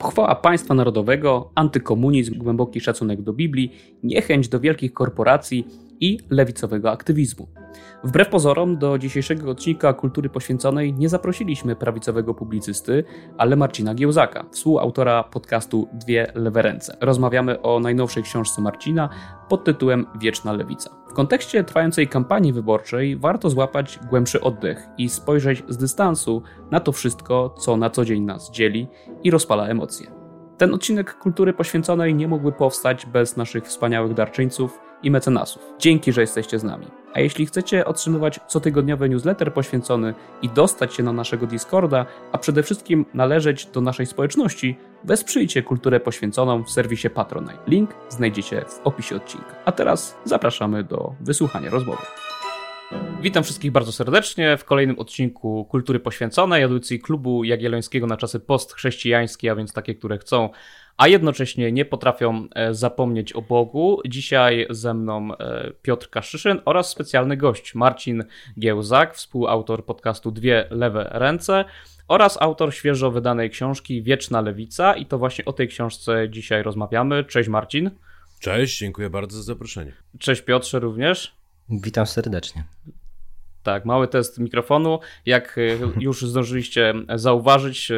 Pochwała państwa narodowego, antykomunizm, głęboki szacunek do Biblii, niechęć do wielkich korporacji i lewicowego aktywizmu. Wbrew pozorom, do dzisiejszego odcinka Kultury Poświęconej nie zaprosiliśmy prawicowego publicysty, ale Marcina Giełzaka, współautora podcastu Dwie Lewe Ręce. Rozmawiamy o najnowszej książce Marcina pod tytułem Wieczna Lewica. W kontekście trwającej kampanii wyborczej warto złapać głębszy oddech i spojrzeć z dystansu na to wszystko, co na co dzień nas dzieli i rozpala emocje. Ten odcinek kultury poświęconej nie mógłby powstać bez naszych wspaniałych darczyńców i mecenasów. Dzięki, że jesteście z nami. A jeśli chcecie otrzymywać cotygodniowy newsletter poświęcony i dostać się na naszego Discorda, a przede wszystkim należeć do naszej społeczności, wesprzyjcie kulturę poświęconą w serwisie Patronite. Link znajdziecie w opisie odcinka. A teraz zapraszamy do wysłuchania rozmowy. Witam wszystkich bardzo serdecznie w kolejnym odcinku Kultury Poświęconej, audycji klubu Jagiellońskiego na czasy postchrześcijańskie, a więc takie, które chcą, a jednocześnie nie potrafią e, zapomnieć o Bogu. Dzisiaj ze mną e, Piotr Kaszyszyn oraz specjalny gość Marcin Giełzak, współautor podcastu Dwie Lewe Ręce oraz autor świeżo wydanej książki Wieczna Lewica i to właśnie o tej książce dzisiaj rozmawiamy. Cześć Marcin. Cześć, dziękuję bardzo za zaproszenie. Cześć Piotrze również. Witam serdecznie. Tak, mały test mikrofonu. Jak e, już zdążyliście zauważyć,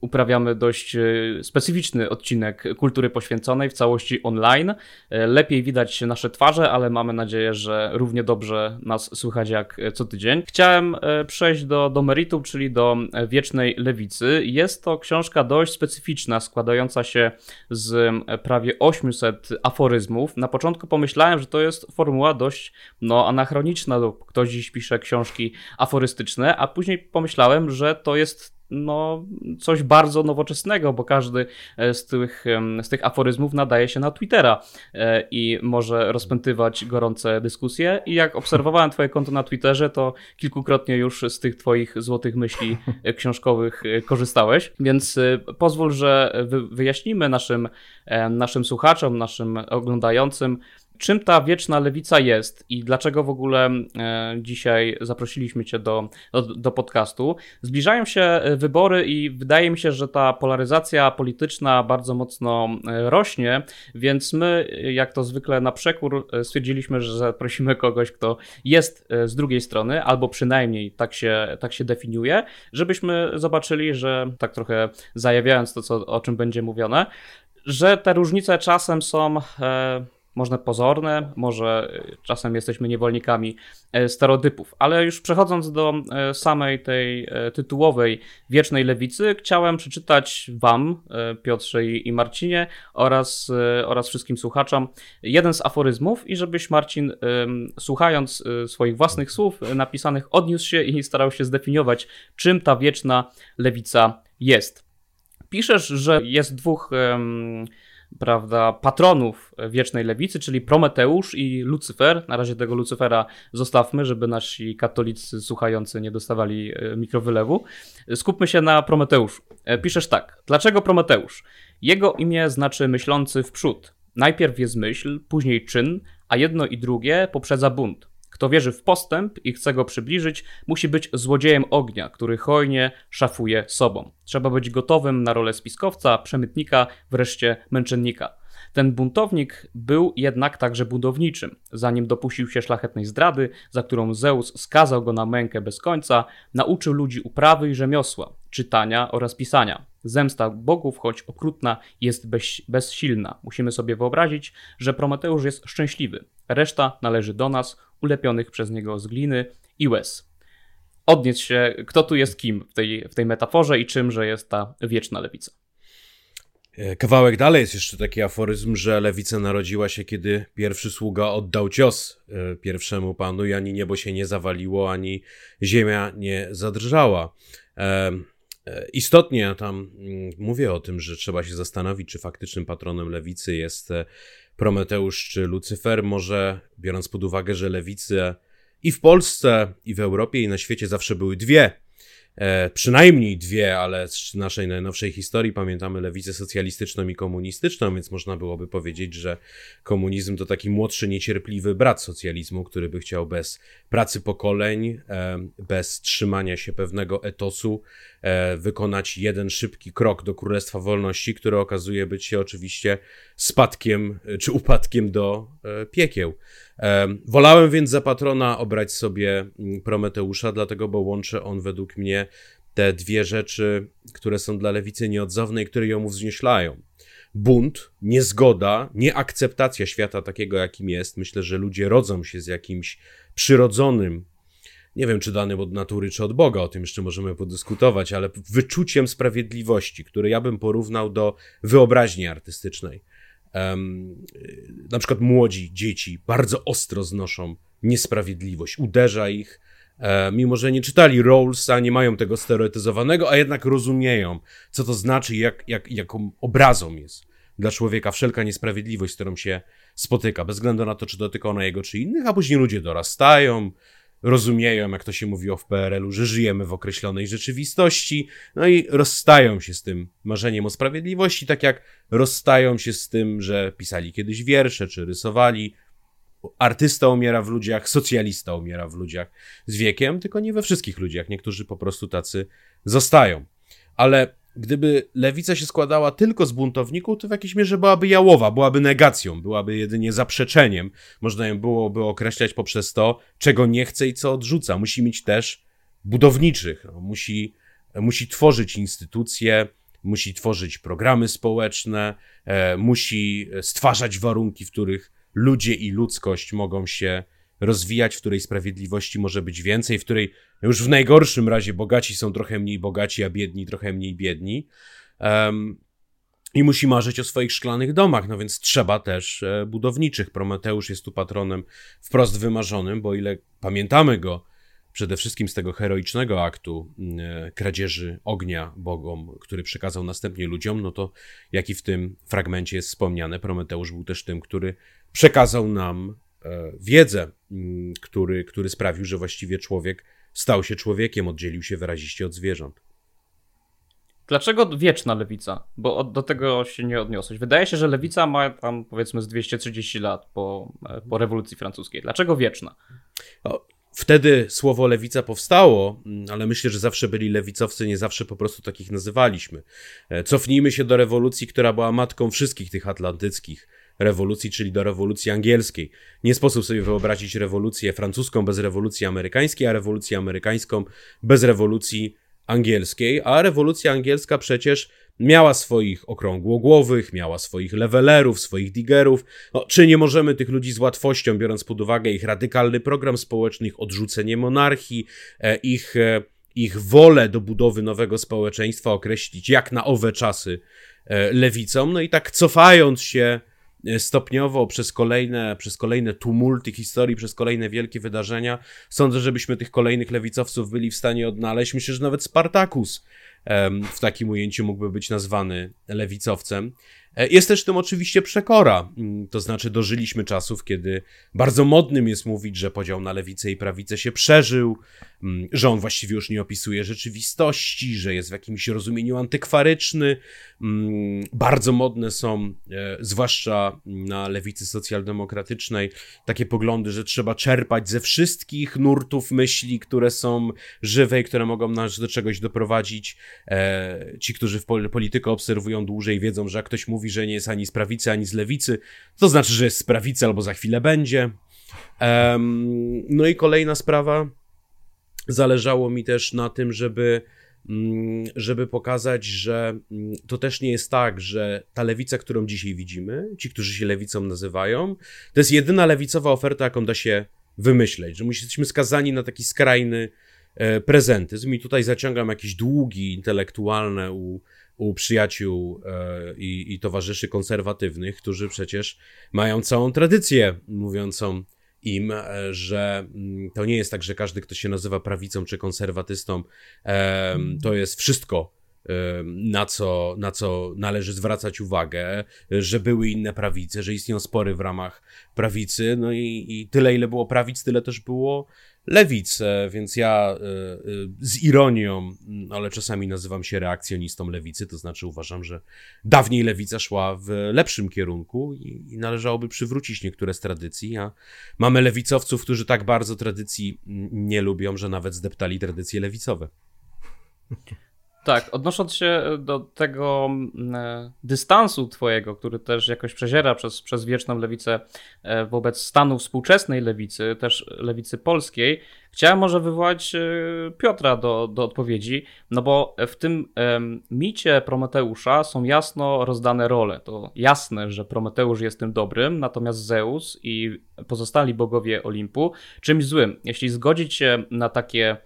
uprawiamy dość e, specyficzny odcinek kultury poświęconej w całości online. Lepiej widać nasze twarze, ale mamy nadzieję, że równie dobrze nas słychać jak co tydzień. Chciałem przejść do, do meritum, czyli do Wiecznej Lewicy. Jest to książka dość specyficzna, składająca się z prawie 800 aforyzmów. Na początku pomyślałem, że to jest formuła dość no, anachroniczna lub ktoś dziś pisze książki aforystyczne, a później pomyślałem, że to jest no, coś bardzo nowoczesnego, bo każdy e, z tych, z tych aforyzmów nadaje się na Twittera e, i może rozpętywać gorące dyskusje. I jak obserwowałem Twoje konto na Twitterze, to kilkukrotnie już z tych Twoich złotych myśli e, książkowych korzystałeś. Więc pozwól, że wyjaśnimy naszym, naszym słuchaczom, naszym oglądającym, czym ta wieczna lewica jest i dlaczego w ogóle e, dzisiaj zaprosiliśmy Cię do, do, do, podcastu. Zbliżają się e, wybory i wydaje mi się, że ta polaryzacja polityczna bardzo mocno e, rośnie, więc my, jak to zwykle na przekór, stwierdziliśmy, że zaprosimy kogoś, kto jest z drugiej strony, albo przynajmniej tak się, tak się definiuje, żebyśmy zobaczyli, że tak trochę zajawiając to, co, o czym będzie mówione, że te różnice czasem są. E, może pozorne, może e, czasem jesteśmy niewolnikami e, stereotypów. Ale już przechodząc do e, samej tej tytułowej Wiecznej Lewicy, chciałem przeczytać Wam, Piotrze i Marcinie, oraz, oraz wszystkim słuchaczom, jeden z aforyzmów i żebyś Marcin, słuchając swoich własnych słów napisanych, odniósł się i starał się zdefiniować, czym ta Wieczna Lewica jest. Piszesz, że jest dwóch prawda, patronów wiecznej lewicy, czyli Prometeusz i Lucyfer. Na razie tego Lucyfera zostawmy, żeby nasi katolicy słuchający nie dostawali e, mikrowylewu. Skupmy się na Prometeuszu. E, piszesz tak. Dlaczego Prometeusz? Jego imię znaczy myślący w przód. Najpierw jest myśl, później czyn, a jedno i drugie poprzedza bunt. Kto wierzy w postęp i chce go przybliżyć, musi być złodziejem ognia, który hojnie szafuje sobą. Trzeba być gotowym na rolę spiskowca, przemytnika, wreszcie męczennika. Ten buntownik był jednak także budowniczym. Zanim dopuścił się szlachetnej zdrady, za którą Zeus skazał go na mękę bez końca, nauczył ludzi uprawy i rzemiosła, czytania oraz pisania. Zemsta bogów, choć okrutna, jest bez, bezsilna. Musimy sobie wyobrazić, że Prometeusz jest szczęśliwy. Reszta należy do nas, ulepionych przez niego z gliny i łez. Odnieść się, kto tu jest kim w tej, w tej metaforze i czymże jest ta wieczna lewica. E, kawałek dalej jest jeszcze taki aforyzm, że lewica narodziła się, kiedy pierwszy sługa oddał cios e, pierwszemu panu i ani niebo się nie zawaliło, ani ziemia nie zadrżała. E, istotnie tam mm, mówię o tym, że trzeba się zastanowić, czy faktycznym patronem lewicy jest Prometeusz czy Lucyfer. Może biorąc pod uwagę, że lewicy i w Polsce, i w Europie, i na świecie zawsze były dwie e, przynajmniej dwie, ale z naszej najnowszej historii pamiętamy lewicę socjalistyczną i komunistyczną, więc można byłoby powiedzieć, że komunizm to taki młodszy, niecierpliwy brat socjalizmu, który by chciał bez pracy pokoleń, e, bez trzymania się pewnego etosu, e, wykonać jeden szybki krok do Królestwa Wolności, które okazuje być się oczywiście spadkiem czy upadkiem do e, piekieł. Wolałem więc za patrona obrać sobie mm, Prometeusza, dlatego, bo łączy on według mnie te dwie rzeczy, które są dla lewicy nieodzowne i które ją uwznieślają. Bunt, niezgoda, nieakceptacja świata takiego, jakim jest. Myślę, że ludzie rodzą się z jakimś przyrodzonym, nie wiem czy danym od natury, czy od Boga, o tym jeszcze możemy podyskutować, ale wyczuciem sprawiedliwości, które ja bym porównał do wyobraźni artystycznej. Um, na przykład młodzi dzieci bardzo ostro znoszą niesprawiedliwość, uderza ich, e, mimo że nie czytali Rawlsa, nie mają tego stereotyzowanego, a jednak rozumieją, co to znaczy, jak, jak, jaką obrazą jest dla człowieka wszelka niesprawiedliwość, z którą się spotyka, bez względu na to, czy dotyka ona jego, czy innych, a później ludzie dorastają, rozumieją, jak to się mówiło w PRL-u, że żyjemy w określonej rzeczywistości, no i rozstają się z tym marzeniem o sprawiedliwości, tak jak rozstają się z tym, że pisali kiedyś wiersze, czy rysowali. Artysta umiera w ludziach, socjalista umiera w ludziach z wiekiem, tylko nie we wszystkich ludziach. Niektórzy po prostu tacy zostają. Ale gdyby lewica się składała tylko z buntowników, to w jakiejś mierze byłaby jałowa, byłaby negacją, byłaby jedynie zaprzeczeniem. Można ją byłoby określać poprzez to, czego nie chce i co odrzuca. Musi mieć też budowniczych, no, musi, musi tworzyć instytucje, musi tworzyć programy społeczne, e, musi stwarzać warunki, w których ludzie i ludzkość mogą się rozwijać, w której sprawiedliwości może być więcej, w której już w najgorszym razie bogaci są trochę mniej bogaci, a biedni trochę mniej biedni. Um, i musi marzyć o swoich szklanych domach, no więc trzeba też e, budowniczych. Prometeusz jest tu patronem wprost wymarzonym, bo ile pamiętamy go przede wszystkim z tego heroicznego aktu e, kradzieży ognia bogom, który przekazał następnie ludziom, no to jak i w tym fragmencie jest wspomniane, Prometeusz był też tym, który przekazał nam wiedzę, który, który sprawił, że właściwie człowiek Stał się człowiekiem, oddzielił się wyraziście od zwierząt. Dlaczego wieczna lewica? Bo do tego się nie odniosłeś. Wydaje się, że lewica ma tam powiedzmy z 230 lat po, po rewolucji francuskiej. Dlaczego wieczna? O, wtedy słowo lewica powstało, mm, ale myślę, że zawsze byli lewicowcy, nie zawsze po prostu takich nazywaliśmy. E, cofnijmy się do rewolucji, która była matką wszystkich tych atlantyckich rewolucji, czyli do rewolucji angielskiej. Nie sposób sobie wyobrazić rewolucję francuską bez rewolucji amerykańskiej, a rewolucję amerykańską bez rewolucji angielskiej, a rewolucja angielska przecież miała swoich okrągłogłowych, miała swoich levelerów, swoich digerów. No, czy nie możemy tych ludzi z łatwością, biorąc pod uwagę ich radykalny program społeczny, ich odrzucenie monarchii, e, ich, e, ich wolę do budowy nowego społeczeństwa określić jak na owe czasy e, lewicą? No i tak cofając się stopniowo przez kolejne, przez kolejne tumulty historii, przez kolejne wielkie wydarzenia. Sądzę, żebyśmy tych kolejnych lewicowców byli w stanie odnaleźć. Myślę, że nawet Spartacus w takim ujęciu mógłby być nazwany lewicowcem. E, jest też tym oczywiście przekora, mm, to znaczy dożyliśmy czasów, kiedy bardzo modnym jest mówić, że podział na lewicę i prawicę się przeżył, mm, że on właściwie już nie opisuje rzeczywistości, że jest w jakimś rozumieniu antykwaryczny. Mm, bardzo modne są, e, zwłaszcza na lewicy socjaldemokratycznej, takie poglądy, że trzeba czerpać ze wszystkich nurtów myśli, które są żywe i które mogą nas do czegoś doprowadzić. E, ci, którzy w politykę obserwują dłużej, wiedzą, że jak ktoś mówi, że nie jest ani z prawicy, ani z lewicy, to znaczy, że jest z prawicy albo za chwilę będzie. Um, no i kolejna sprawa. Zależało mi też na tym, żeby, mm, żeby pokazać, że mm, to też nie jest tak, że ta lewica, którą dzisiaj widzimy, ci, którzy się lewicą nazywają, to jest jedyna lewicowa oferta, jaką da się wymyśleć, że my jesteśmy skazani na taki skrajny e, prezentyzm i tutaj zaciągam jakieś długi intelektualne u u przyjaciół e, i, i towarzyszy konserwatywnych, którzy przecież mają całą tradycję mówiącą im, e, że mm, to nie jest tak, że każdy, kto się nazywa prawicą czy konserwatystą, e, to jest wszystko, na co, na co należy zwracać uwagę, że były inne prawice, że istnieją spory w ramach prawicy, no i, i tyle, ile było prawic, tyle też było lewicę, więc ja e, e, z ironią, mm, ale czasami nazywam się reakcjonistą lewicy, to znaczy uważam, że dawniej lewica szła w lepszym kierunku i, należałoby przywrócić niektóre z tradycji, a mamy lewicowców, którzy tak bardzo tradycji mm, nie lubią, że nawet zdeptali tradycje lewicowe. Tak, odnosząc się do tego e, dystansu twojego, który też jakoś przeziera przez, przez wieczną lewicę e, wobec stanu współczesnej lewicy, też lewicy polskiej, chciałem może wywołać e, Piotra do, do odpowiedzi, no bo w tym micie Prometeusza są jasno rozdane role. To jasne, że Prometeusz jest tym dobrym, natomiast Zeus i pozostali bogowie Olimpu czymś złym. Jeśli zgodzić się na takie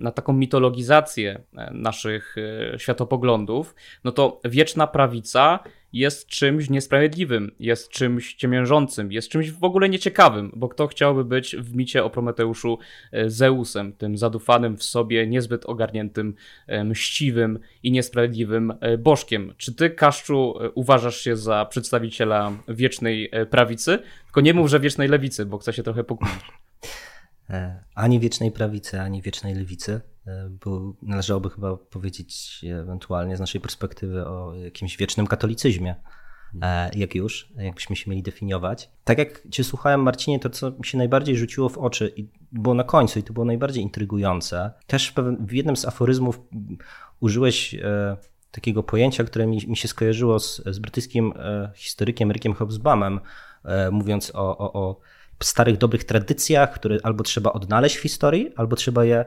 na taką mitologizację e, naszych e, światopoglądów, no to wieczna prawica jest czymś niesprawiedliwym, jest czymś ciemiężącym, jest czymś w ogóle nieciekawym, bo kto chciałby być w micie o Prometeuszu e, Zeusem, tym zadufanym w sobie, niezbyt ogarniętym, mściwym i niesprawiedliwym bożkiem. Czy ty, Kaszczu, uważasz się za przedstawiciela wiecznej prawicy? Tylko nie mów, że wiecznej lewicy, bo chcę się trochę pokłócić. E, ani wiecznej prawicy, ani wiecznej lewicy, e, bo należałoby chyba powiedzieć ewentualnie z naszej perspektywy o jakimś wiecznym katolicyzmie, e, jak już, jakbyśmy się mieli definiować. Tak jak Cię słuchałem, Marcinie, to co mi się najbardziej rzuciło w oczy i było na końcu i to było najbardziej intrygujące, też w jednym z aforyzmów użyłeś takiego pojęcia, które mi, się skojarzyło z, z brytyjskim historykiem Rickiem Hobsbawmem, mówiąc o, o, o starych, dobrych tradycjach, które albo trzeba odnaleźć w historii, albo trzeba je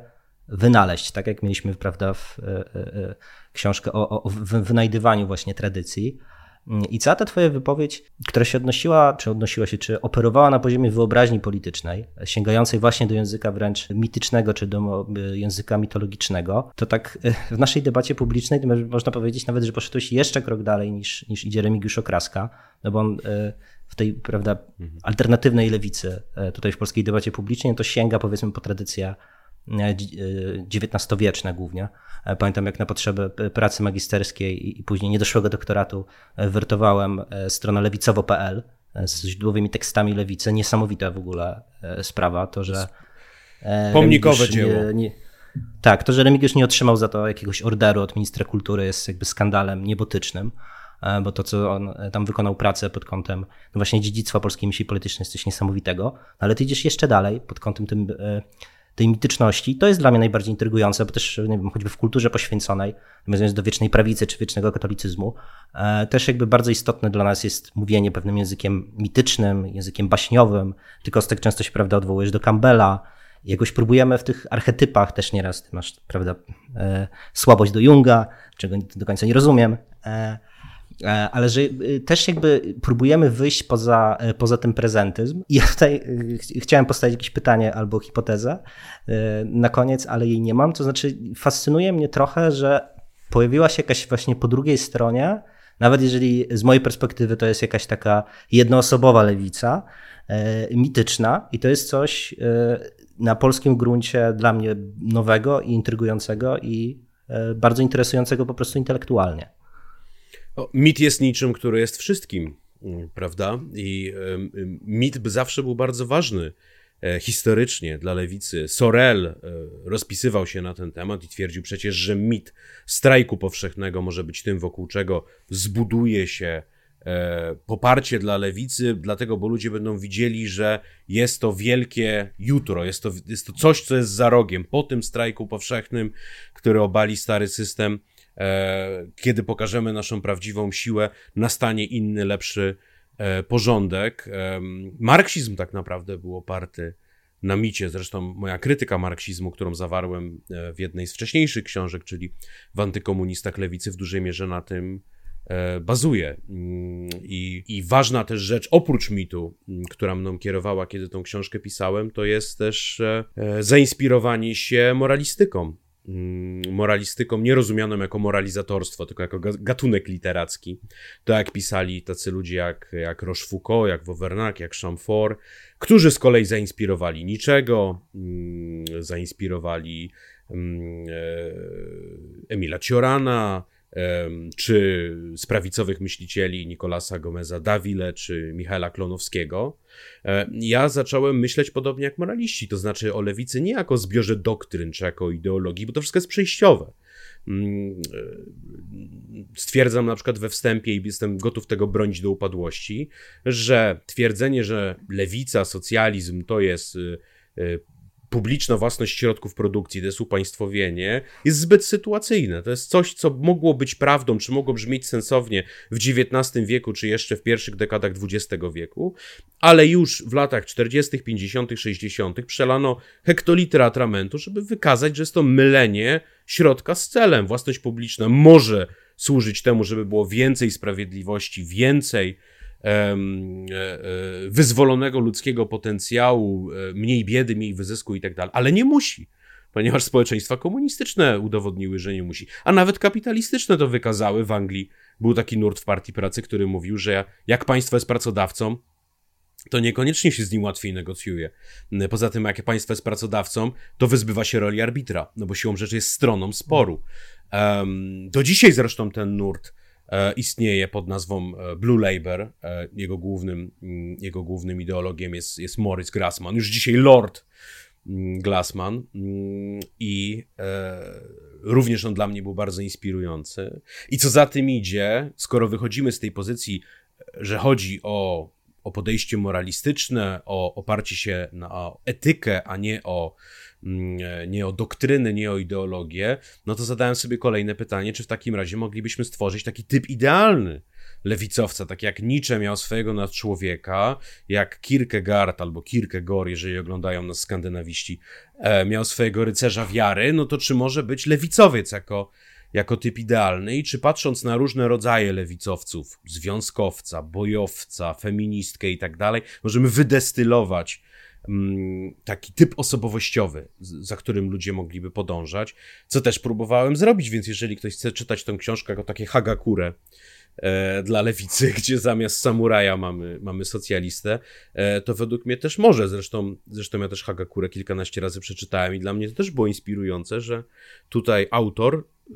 wynaleźć, tak jak mieliśmy, prawda, w, e, e, książkę o, o wynajdywaniu właśnie tradycji. I cała ta twoja wypowiedź, która się odnosiła, czy odnosiła się, czy operowała na poziomie wyobraźni politycznej, sięgającej właśnie do języka wręcz mitycznego, czy do języka mitologicznego, to tak w naszej debacie publicznej można powiedzieć nawet, że poszedłeś jeszcze krok dalej niż, niż idzie Remigiusz Okraska, no bo on w tej prawda, alternatywnej lewicy e, tutaj w polskiej debacie publicznej, to sięga powiedzmy po XIX-wieczne głównie. E, pamiętam jak na potrzeby pracy magisterskiej i później niedoszłego doktoratu e, wertowałem stronę lewicowo.pl z źródłowymi tekstami lewicy. Niesamowita w ogóle sprawa, to że... Pomnikowe dzieło. Nie, nie, tak, to, że Remigiusz nie otrzymał za to jakiegoś orderu od ministra kultury jest jakby skandalem niebotycznym. E, bo to, co on e, tam wykonał pracę pod kątem no właśnie dziedzictwa polskiej myśli politycznej jest coś niesamowitego, no ale ty idziesz jeszcze dalej pod kątem tym, e, tej mityczności. To jest dla mnie najbardziej intrygujące, bo też nie wiem, choćby w kulturze poświęconej, nawiązując do wiecznej prawicy czy wiecznego katolicyzmu, też jakby bardzo istotne dla nas jest mówienie pewnym językiem mitycznym, językiem baśniowym. Ty Kostek często się prawda odwołujesz do Campbella, jakoś próbujemy w tych archetypach też nieraz, ty masz prawda, słabość do Junga, czego do końca nie rozumiem, E, ale że y, też jakby próbujemy wyjść poza, e, poza ten prezentyzm. I ja tutaj chciałem postawić jakieś pytanie albo hipotezę e, na koniec, ale jej nie mam. To znaczy, fascynuje mnie trochę, że pojawiła się jakaś właśnie po drugiej stronie, nawet jeżeli z mojej perspektywy to jest jakaś taka jednoosobowa lewica, mityczna, i to jest coś na polskim gruncie dla mnie nowego i intrygującego i bardzo interesującego po prostu intelektualnie. O, mit jest niczym, który jest wszystkim, mm, prawda? I mit zawsze był bardzo ważny e, historycznie dla lewicy. Sorel e, rozpisywał się na ten temat i twierdził przecież, że mit strajku powszechnego może być tym, wokół czego zbuduje się e, poparcie dla lewicy, dlatego, bo ludzie będą widzieli, że jest to wielkie jutro, jest to, jest to coś, co jest za rogiem. Po tym strajku powszechnym, który obali stary system, kiedy pokażemy naszą prawdziwą siłę, nastanie inny, lepszy e, porządek. Marksizm tak naprawdę był oparty na micie. Zresztą moja krytyka marksizmu, którą zawarłem e, w jednej z wcześniejszych książek, czyli w antykomunistach lewicy, w dużej mierze na tym bazuje. Mm, I, I, ważna też rzecz, oprócz mitu, mm, która mną kierowała, kiedy tą książkę pisałem, to jest też zainspirowanie się moralistyką. Mm, moralistyką nierozumianą jako moralizatorstwo, tylko jako gatunek literacki. To jak pisali tacy ludzie jak, jak Rochefoucauld, jak Wauvernac, jak Chamfort, którzy z kolei zainspirowali niczego, mm, zainspirowali mm, e, Emila Ciorana, czy z prawicowych myślicieli Nikolasa Gomeza Davile, czy Michaela Klonowskiego, e, ja zacząłem myśleć podobnie jak moraliści, to znaczy o lewicy nie jako zbiorze doktryn, czy jako ideologii, bo to wszystko jest przejściowe. Mm, e, stwierdzam na przykład we wstępie i jestem gotów tego bronić do upadłości, że twierdzenie, że lewica, socjalizm to jest e, publiczna własność środków produkcji, to jest upaństwowienie, jest zbyt sytuacyjne. To jest coś, co mogło być prawdą, czy mogło brzmieć sensownie w XIX wieku, czy jeszcze w pierwszych dekadach XX wieku, ale już w latach 40., 50., 60. przelano hektolitry atramentu, żeby wykazać, że jest to mylenie środka z celem. Własność publiczna może służyć temu, żeby było więcej sprawiedliwości, więcej wyzwolonego ludzkiego potencjału, e, mniej biedy, mniej wyzysku i tak dalej, ale nie musi. Ponieważ społeczeństwa komunistyczne udowodniły, że nie musi. A nawet kapitalistyczne to wykazały. W Anglii był taki nurt w Partii Pracy, który mówił, że jak państwo jest pracodawcą, to niekoniecznie się z nim łatwiej negocjuje. Poza tym, jak państwo jest pracodawcą, to wyzbywa się roli arbitra, no bo siłą rzeczy jest stroną sporu. Um, do dzisiaj zresztą ten nurt E, istnieje pod nazwą e, Blue Labour. E, jego głównym, mm, jego głównym ideologiem jest, jest Morris Grassman, już dzisiaj Lord mm, Glassman mm, i e, również on dla mnie był bardzo inspirujący. I co za tym idzie, skoro wychodzimy z tej pozycji, że chodzi o, o podejście moralistyczne, o oparcie się na etykę, a nie o e, nie o doktryny, nie o ideologię, no to zadałem sobie kolejne pytanie, czy w takim razie moglibyśmy stworzyć taki typ idealny lewicowca, tak jak Nietzsche miał swojego nadczłowieka, jak Kierkegaard albo Kierkegaard, jeżeli oglądają nas skandynawiści, e, miał swojego rycerza wiary, no to czy może być lewicowiec jako, jako typ idealny? I czy patrząc na różne rodzaje lewicowców, związkowca, bojowca, feministkę i tak dalej, możemy wydestylować Mm, taki typ osobowościowy, za którym ludzie mogliby podążać, co też próbowałem zrobić, więc jeżeli ktoś chce czytać tę książkę jako takie hagakure e, dla lewicy, gdzie zamiast samuraja mamy, mamy socjalistę, e, to według mnie też może, zresztą, zresztą ja też hagakure kilkanaście razy przeczytałem i dla mnie to też było inspirujące, że tutaj autor y,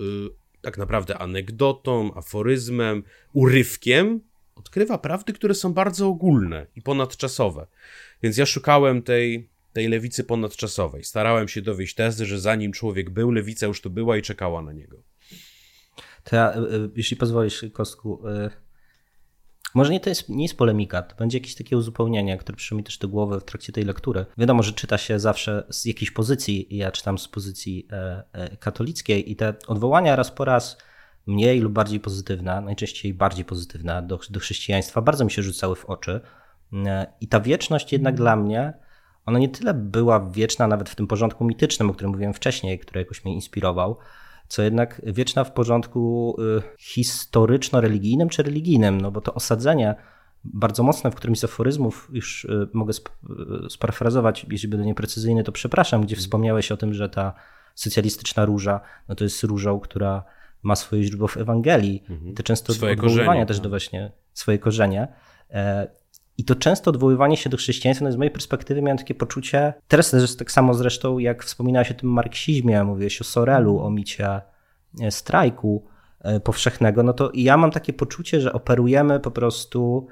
tak naprawdę anegdotą, aforyzmem, urywkiem odkrywa prawdy, które są bardzo ogólne i ponadczasowe. Więc ja szukałem tej, tej lewicy ponadczasowej. Starałem się dowieść tezy, że zanim człowiek był, lewica już tu była i czekała na niego. To ja, e, e, jeśli pozwolisz, Kostku, e, może nie to jest, nie jest polemika, to będzie jakieś takie uzupełnienie, które przyszło mi też do głowy w trakcie tej lektury. Wiadomo, że czyta się zawsze z jakiejś pozycji, ja czytam z pozycji katolickiej i te odwołania raz po raz mniej lub bardziej pozytywne, najczęściej bardziej pozytywne do, do chrześcijaństwa, bardzo mi się rzucały w oczy. I ta wieczność jednak dla mnie, ona nie tyle była wieczna nawet w tym porządku mitycznym, o którym mówiłem wcześniej, który jakoś mnie inspirował, co jednak wieczna w porządku y, historyczno-religijnym czy religijnym, no bo to osadzenie bardzo mocne w którymś z aforyzmów, już y, mogę sparafrazować, jeśli będę nieprecyzyjny, to przepraszam, gdzie wspomniałeś o tym, że ta socjalistyczna róża, no to jest różą, która ma swoje źródło w Ewangelii. Mhm. To często swoje odwoływania też do tak. właśnie swoje korzenie. E, I to często odwoływanie się do chrześcijaństwa, no z mojej perspektywy miałem takie poczucie, teraz też tak samo zresztą jak wspominałeś o tym marksizmie, mówiłeś o Sorelu, o micie e, strajku e, powszechnego, no to ja mam takie poczucie, że operujemy po prostu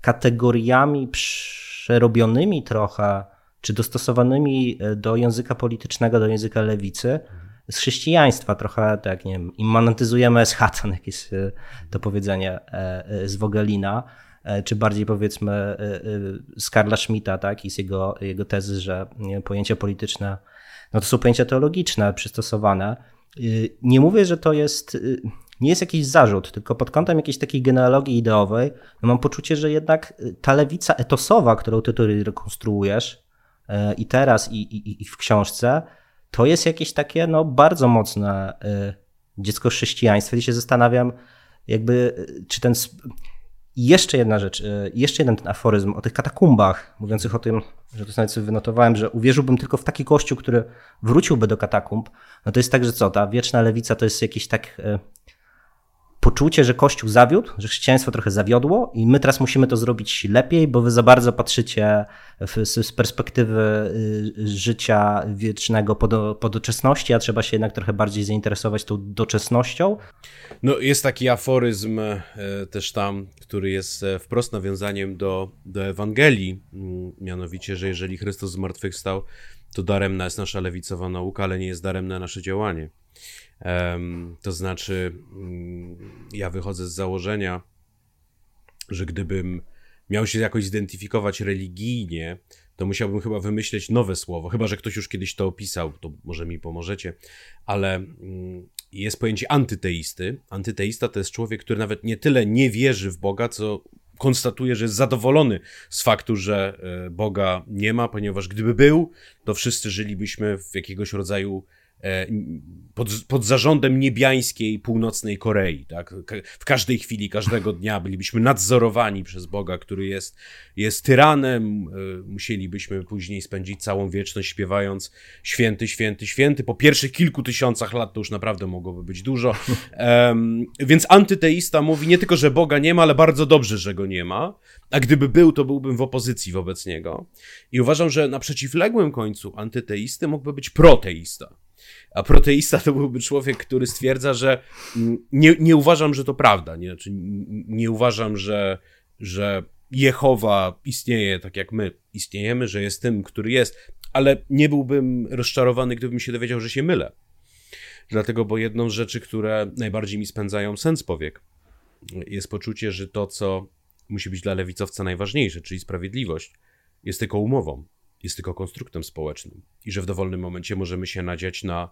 kategoriami przerobionymi trochę, czy dostosowanymi do języka politycznego, do języka lewicy, z chrześcijaństwa trochę, tak nie wiem, immanentyzujemy eschatan, jakieś e, to powiedzenie e, e, z Wogelina, czy bardziej powiedzmy z Karla Schmidta, tak, i z jego, jego tezy, że pojęcia polityczne, no to są pojęcia teologiczne przystosowane. Nie mówię, że to jest, nie jest jakiś zarzut, tylko pod kątem jakiejś takiej genealogii ideowej, no mam poczucie, że jednak ta lewica etosowa, którą ty tutaj rekonstruujesz i teraz, i, i, i w książce, to jest jakieś takie no, bardzo mocne y, dziecko chrześcijaństwa. I się zastanawiam, jakby, y, czy ten. jeszcze jedna rzecz, y, jeszcze jeden ten aforyzm o tych katakumbach, mówiących o tym, że to sobie wynotowałem, że uwierzyłbym tylko w taki kościół, który wróciłby do katakumb. No to jest tak, że co, ta wieczna lewica to jest jakieś tak poczucie, że Kościół zawiódł, że chrześcijaństwo trochę zawiodło i my teraz musimy to zrobić lepiej, bo wy za bardzo patrzycie w, z perspektywy y, życia wiecznego pod, podoczesności, a trzeba się jednak trochę bardziej zainteresować tą doczesnością. No jest taki aforyzm e, też tam, który jest e, wprost nawiązaniem do, do Ewangelii, mm, mianowicie, że jeżeli Chrystus zmartwychwstał, to daremna jest nasza lewicowa nauka, ale nie jest daremne nasze działanie. To znaczy, mm, ja wychodzę z założenia, że gdybym miał się jakoś zidentyfikować religijnie, to musiałbym chyba wymyśleć nowe słowo. Chyba, że ktoś już kiedyś to opisał, to może mi pomożecie, ale mm, jest pojęcie antyteisty. Antyteista to jest człowiek, który nawet nie tyle nie wierzy w Boga, co konstatuje, że jest zadowolony z faktu, że e, Boga nie ma, ponieważ gdyby był, to wszyscy żylibyśmy w jakiegoś rodzaju pod, pod zarządem niebiańskiej północnej Korei. Tak? W każdej chwili, każdego dnia bylibyśmy nadzorowani przez Boga, który jest, jest tyranem. E, musielibyśmy później spędzić całą wieczność śpiewając święty, święty, święty. Po pierwszych kilku tysiącach lat to już naprawdę mogłoby być dużo. Um, więc antyteista mówi nie tylko, że Boga nie ma, ale bardzo dobrze, że go nie ma. A gdyby był, to byłbym w opozycji wobec niego. I uważam, że na przeciwległym końcu antyteisty mógłby być proteista. A proteista to byłby człowiek, który stwierdza, że mm, nie, nie uważam, że to prawda. Nie, znaczy, nie uważam, że, że Jehowa istnieje tak jak my istniejemy, że jest tym, który jest, ale nie byłbym rozczarowany, gdybym się dowiedział, że się mylę. Dlatego, bo jedną z rzeczy, które najbardziej mi spędzają sens powiek, jest poczucie, że to, co musi być dla lewicowca najważniejsze, czyli sprawiedliwość, jest tylko umową jest tylko konstruktem społecznym i że w dowolnym momencie możemy się nadziać na,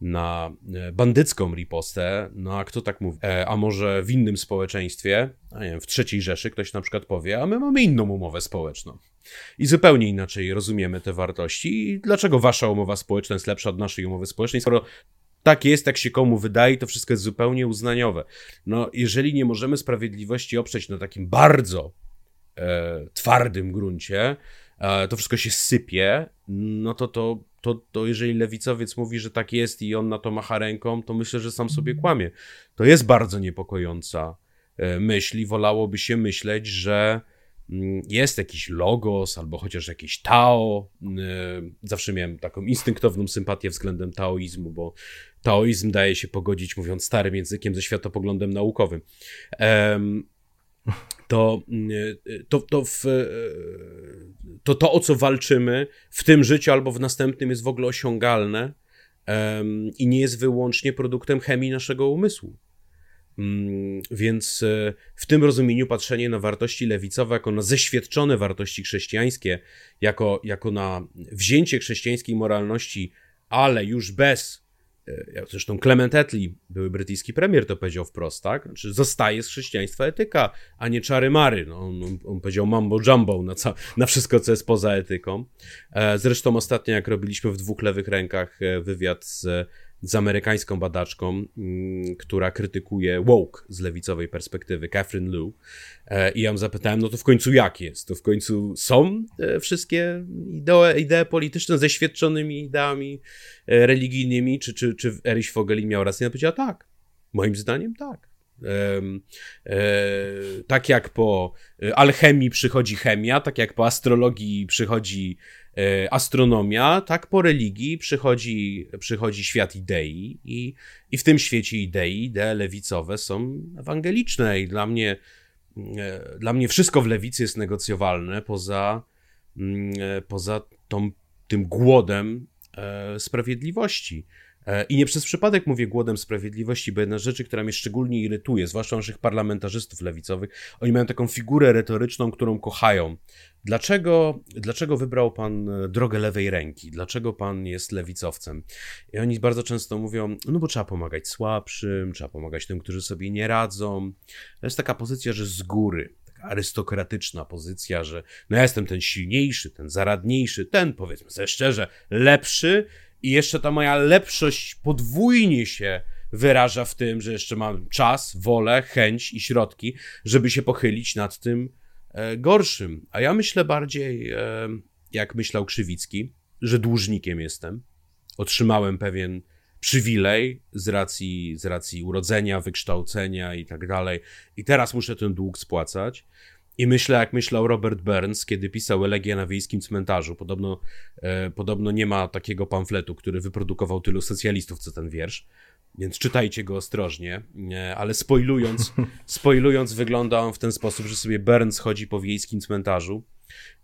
na e, bandycką ripostę, no a kto tak mówi? E, a może w innym społeczeństwie, a nie wiem, w trzeciej Rzeszy ktoś na przykład powie, a my mamy inną umowę społeczną. I zupełnie inaczej rozumiemy te wartości. I dlaczego wasza umowa społeczna jest lepsza od naszej umowy społecznej, skoro tak jest, jak się komu wydaje, to wszystko jest zupełnie uznaniowe. No, jeżeli nie możemy sprawiedliwości oprzeć na takim bardzo e, twardym gruncie, to wszystko się sypie, no to, to, to, to jeżeli lewicowiec mówi, że tak jest i on na to macha ręką, to myślę, że sam sobie kłamie. To jest bardzo niepokojąca e, myśl i wolałoby się myśleć, że mm, jest jakiś logos albo chociaż jakieś Tao. E, zawsze miałem taką instynktowną sympatię względem taoizmu, bo taoizm daje się pogodzić, mówiąc starym językiem, ze światopoglądem naukowym to, to, to, w, to, to, o co walczymy w tym życiu albo w następnym jest w ogóle osiągalne um, i nie jest wyłącznie produktem chemii naszego umysłu. Um, więc e, w tym rozumieniu patrzenie na wartości lewicowe jako na zeświadczone wartości chrześcijańskie, jako, jako na wzięcie chrześcijańskiej moralności, ale już bez zresztą Clement Attlee, były brytyjski premier, to powiedział wprost, tak? Znaczy, zostaje z chrześcijaństwa etyka, a nie czary mary. No, on, on powiedział mambo jumbo na, ca- na wszystko, co jest poza etyką. E, zresztą ostatnio, jak robiliśmy w dwóch lewych rękach e, wywiad z z amerykańską badaczką, mm, która krytykuje woke z lewicowej perspektywy, Catherine Liu. E, I ją zapytałem, no to w końcu jak jest? To w końcu są e, wszystkie idee, idee polityczne ze świadczonymi ideami e, religijnymi? Czy, czy, czy Erich Fogeli miał rację? Ja powiedziała tak. Moim zdaniem tak. Tak jak po alchemii przychodzi chemia, tak jak po astrologii przychodzi astronomia, tak po religii przychodzi, przychodzi świat idei i, i w tym świecie idei idee lewicowe są ewangeliczne i dla mnie, e, dla mnie wszystko w lewicy jest negocjowalne poza, mm, e, poza tą, tym głodem sprawiedliwości. E, I nie przez przypadek mówię głodem sprawiedliwości, bo jedna z rzeczy, która mnie szczególnie irytuje, zwłaszcza naszych parlamentarzystów lewicowych, oni mają taką figurę retoryczną, którą kochają. Dlaczego, dlaczego wybrał pan e, drogę lewej ręki? Dlaczego pan jest lewicowcem? I oni bardzo często mówią, no bo trzeba pomagać słabszym, trzeba pomagać tym, którzy sobie nie radzą. To jest taka pozycja, że z góry, arystokratyczna pozycja, że no ja jestem ten silniejszy, ten zaradniejszy, ten powiedzmy sobie szczerze, lepszy, i jeszcze ta moja lepszość podwójnie się wyraża w tym, że jeszcze mam czas, wolę, chęć i środki, żeby się pochylić nad tym e, gorszym. A ja myślę bardziej, e, jak myślał Krzywicki, że dłużnikiem jestem. Otrzymałem pewien, przywilej z racji, z racji urodzenia, wykształcenia i tak dalej. I teraz muszę ten dług spłacać. I myślę, jak myślał Robert Burns, kiedy pisał Elegię na wiejskim cmentarzu. Podobno, e, podobno nie ma takiego pamfletu, który wyprodukował tylu socjalistów, co ten wiersz. Więc czytajcie go ostrożnie, e, ale spoilując, spoilując, wygląda on w ten sposób, że sobie Burns chodzi po wiejskim cmentarzu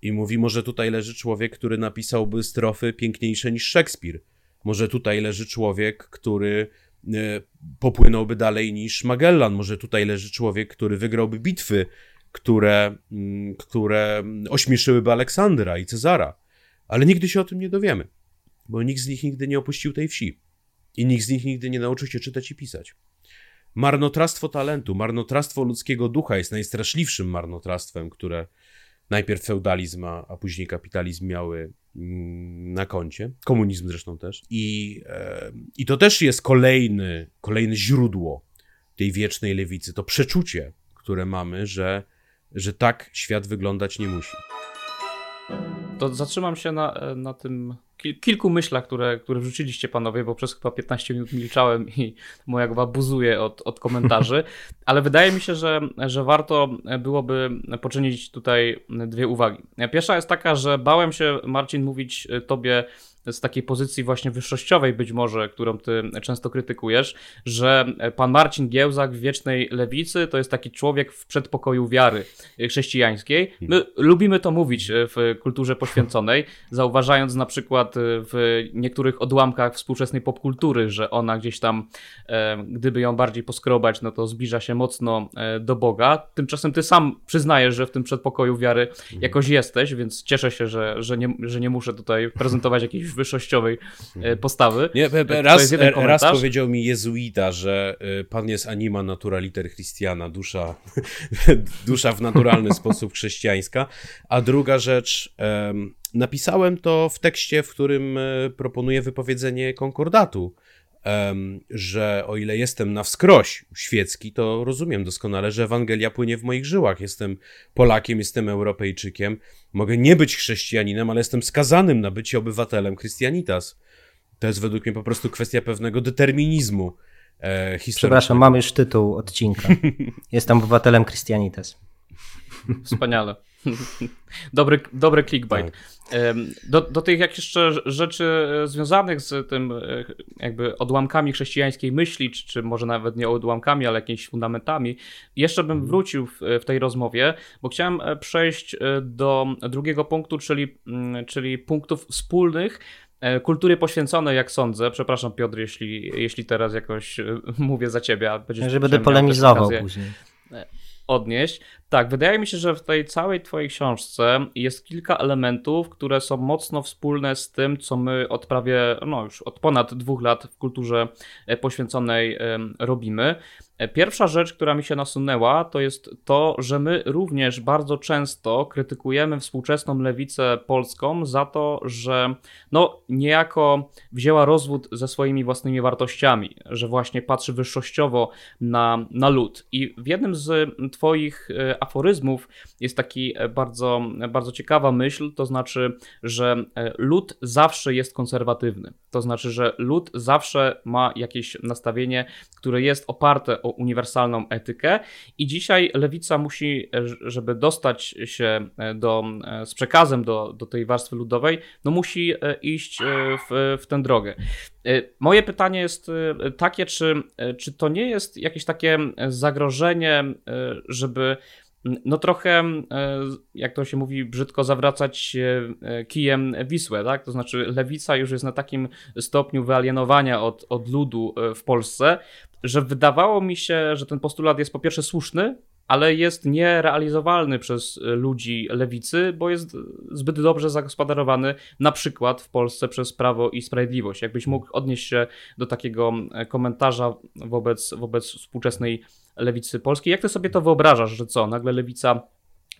i mówi, może tutaj leży człowiek, który napisałby strofy piękniejsze niż Szekspir. Może tutaj leży człowiek, który e, popłynąłby dalej niż Magellan. Może tutaj leży człowiek, który wygrałby bitwy, które, mm, które ośmieszyłyby Aleksandra i Cezara. Ale nigdy się o tym nie dowiemy, bo nikt z nich nigdy nie opuścił tej wsi i nikt z nich nigdy nie nauczył się czytać i pisać. Marnotrawstwo talentu, marnotrawstwo ludzkiego ducha jest najstraszliwszym marnotrawstwem, które najpierw feudalizm, a później kapitalizm miały mm, na koncie. Komunizm zresztą też. I, e, I to też jest kolejny, kolejne źródło tej wiecznej lewicy. To przeczucie, które mamy, że, że tak świat wyglądać nie musi. To zatrzymam się na, na tym kilku myślach, które, które wrzuciliście panowie, bo przez chyba 15 minut milczałem i moja głowa buzuje od, od komentarzy, ale wydaje mi się, że, że warto byłoby poczynić tutaj dwie uwagi. Pierwsza jest taka, że bałem się, Marcin, mówić tobie z takiej pozycji właśnie wyższościowej być może, którą ty często krytykujesz, że pan Marcin Giełzak w Wiecznej Lewicy to jest taki człowiek w przedpokoju wiary chrześcijańskiej. My lubimy to mówić w kulturze poświęconej, zauważając na przykład w niektórych odłamkach współczesnej popkultury, że ona gdzieś tam, e, gdyby ją bardziej poskrobać, no to zbliża się mocno e, do Boga. Tymczasem ty sam przyznajesz, że w tym przedpokoju wiary jakoś jesteś, więc cieszę się, że, że, nie, że nie muszę tutaj prezentować jakiejś wyższościowej e, postawy. Nie, raz, raz powiedział mi jezuita, że pan jest anima naturaliter Christiana, dusza, dusza w naturalny sposób chrześcijańska. A druga rzecz, napisałem to w tekście, w którym e, proponuję wypowiedzenie konkordatu że o ile jestem na wskroś świecki, to rozumiem doskonale, że Ewangelia płynie w moich żyłach. Jestem Polakiem, jestem Europejczykiem. Mogę nie być chrześcijaninem, ale jestem skazanym na bycie obywatelem Christianitas. To jest według mnie po prostu kwestia pewnego determinizmu e, Przepraszam, mamy już tytuł odcinka. Jestem obywatelem Christianitas. Wspaniale. Dobry, dobry clickbait. Tak. Do, do tych jak jeszcze rzeczy e, związanych z tym e, jakby odłamkami chrześcijańskiej myśli, czy, czy może nawet nie odłamkami, ale jakimiś fundamentami, jeszcze bym mhm. wrócił w, w tej rozmowie, bo chciałem e, przejść do drugiego punktu, czyli, mm, czyli punktów wspólnych kultury poświęconej, jak sądzę. Przepraszam, Piotr, jeśli, jeśli teraz jakoś mówię za ciebie. Że będę polemizował później odnieść. Tak, wydaje mi się, że w tej całej Twojej książce jest kilka elementów, które są mocno wspólne z tym, co my od prawie, no już od ponad dwóch lat w kulturze poświęconej robimy. E, pierwsza rzecz, która mi się nasunęła, to jest to, że my również bardzo często krytykujemy współczesną lewicę polską za to, że no niejako wzięła rozwód ze swoimi własnymi wartościami, że właśnie patrzy wyższościowo na, na lud. I w jednym z Twoich e, aforyzmów jest taki e, bardzo, bardzo ciekawa myśl, to znaczy, że lud zawsze jest konserwatywny. To znaczy, że lud zawsze ma jakieś nastawienie, które jest oparte o uniwersalną etykę i dzisiaj lewica musi, żeby dostać się e, do, e, z przekazem do, do tej warstwy ludowej, no musi e, iść w, w tę drogę. Moje pytanie jest takie, czy, czy to nie jest jakieś takie zagrożenie, żeby no trochę, jak to się mówi brzydko, zawracać kijem Wisłę, tak? To znaczy lewica już jest na takim stopniu wyalienowania od, od ludu w Polsce, że wydawało mi się, że ten postulat jest po pierwsze słuszny, ale jest nierealizowalny przez ludzi lewicy, bo jest zbyt dobrze zagospodarowany na przykład w Polsce przez Prawo i Sprawiedliwość. Jakbyś mógł odnieść się do takiego komentarza wobec, wobec współczesnej lewicy polskiej. Jak ty sobie to wyobrażasz, że co, nagle lewica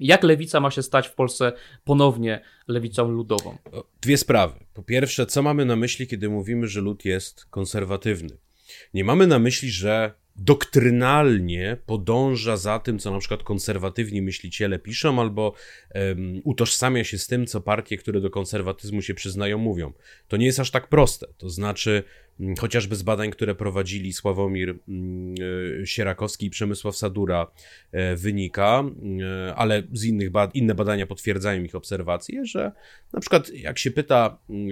jak lewica ma się stać w Polsce ponownie lewicą ludową? Dwie sprawy. Po pierwsze, co mamy na myśli, kiedy mówimy, że lud jest konserwatywny? Nie mamy na myśli, że doktrynalnie podąża za tym, co na przykład konserwatywni myśliciele piszą, albo um, utożsamia się z tym, co partie, które do konserwatyzmu się przyznają, mówią. To nie jest aż tak proste. To znaczy, chociażby z badań, które prowadzili Sławomir mm, e, Sierakowski i Przemysław Sadura e, wynika, e, ale z innych inne badania potwierdzają ich obserwacje, że na przykład jak się pyta mm,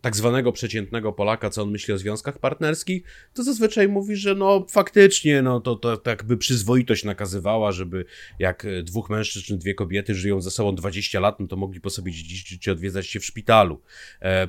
tak zwanego przeciętnego Polaka, co on myśli o związkach partnerskich, to zazwyczaj mówi, że no faktycznie, no to, to tak by przyzwoitość nakazywała, żeby jak dwóch mężczyzn czy dwie kobiety żyją ze sobą 20 lat, no to mogli po sobie dziedziczyć czy odwiedzać się w szpitalu.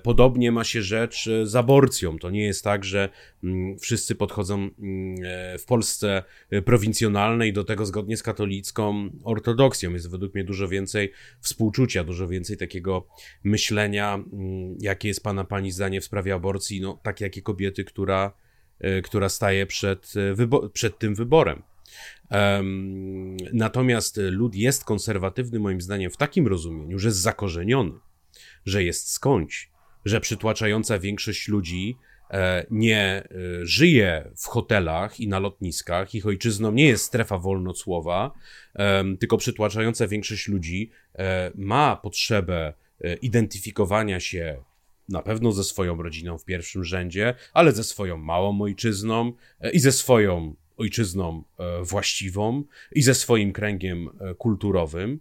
Podobnie ma się rzecz z aborcją. To nie jest jest tak, że mm, wszyscy podchodzą mm, e, w Polsce e, prowincjonalnej do tego zgodnie z katolicką ortodoksją. Jest według mnie dużo więcej współczucia, dużo więcej takiego myślenia, mm, jakie jest pana pani zdanie w sprawie aborcji, no takie jakie kobiety, która, e, która staje przed, przed tym wyborem. Natomiast lud jest konserwatywny, moim zdaniem, w takim rozumieniu, że jest zakorzeniony, że jest skądś, że przytłaczająca większość ludzi nie e, żyje w hotelach i na lotniskach, ich ojczyzną nie jest strefa wolnocłowa, tylko przytłaczająca większość ludzi e, ma potrzebę identyfikowania się na pewno ze swoją rodziną w pierwszym rzędzie, ale ze swoją małą ojczyzną i ze swoją ojczyzną właściwą i ze swoim kręgiem kulturowym.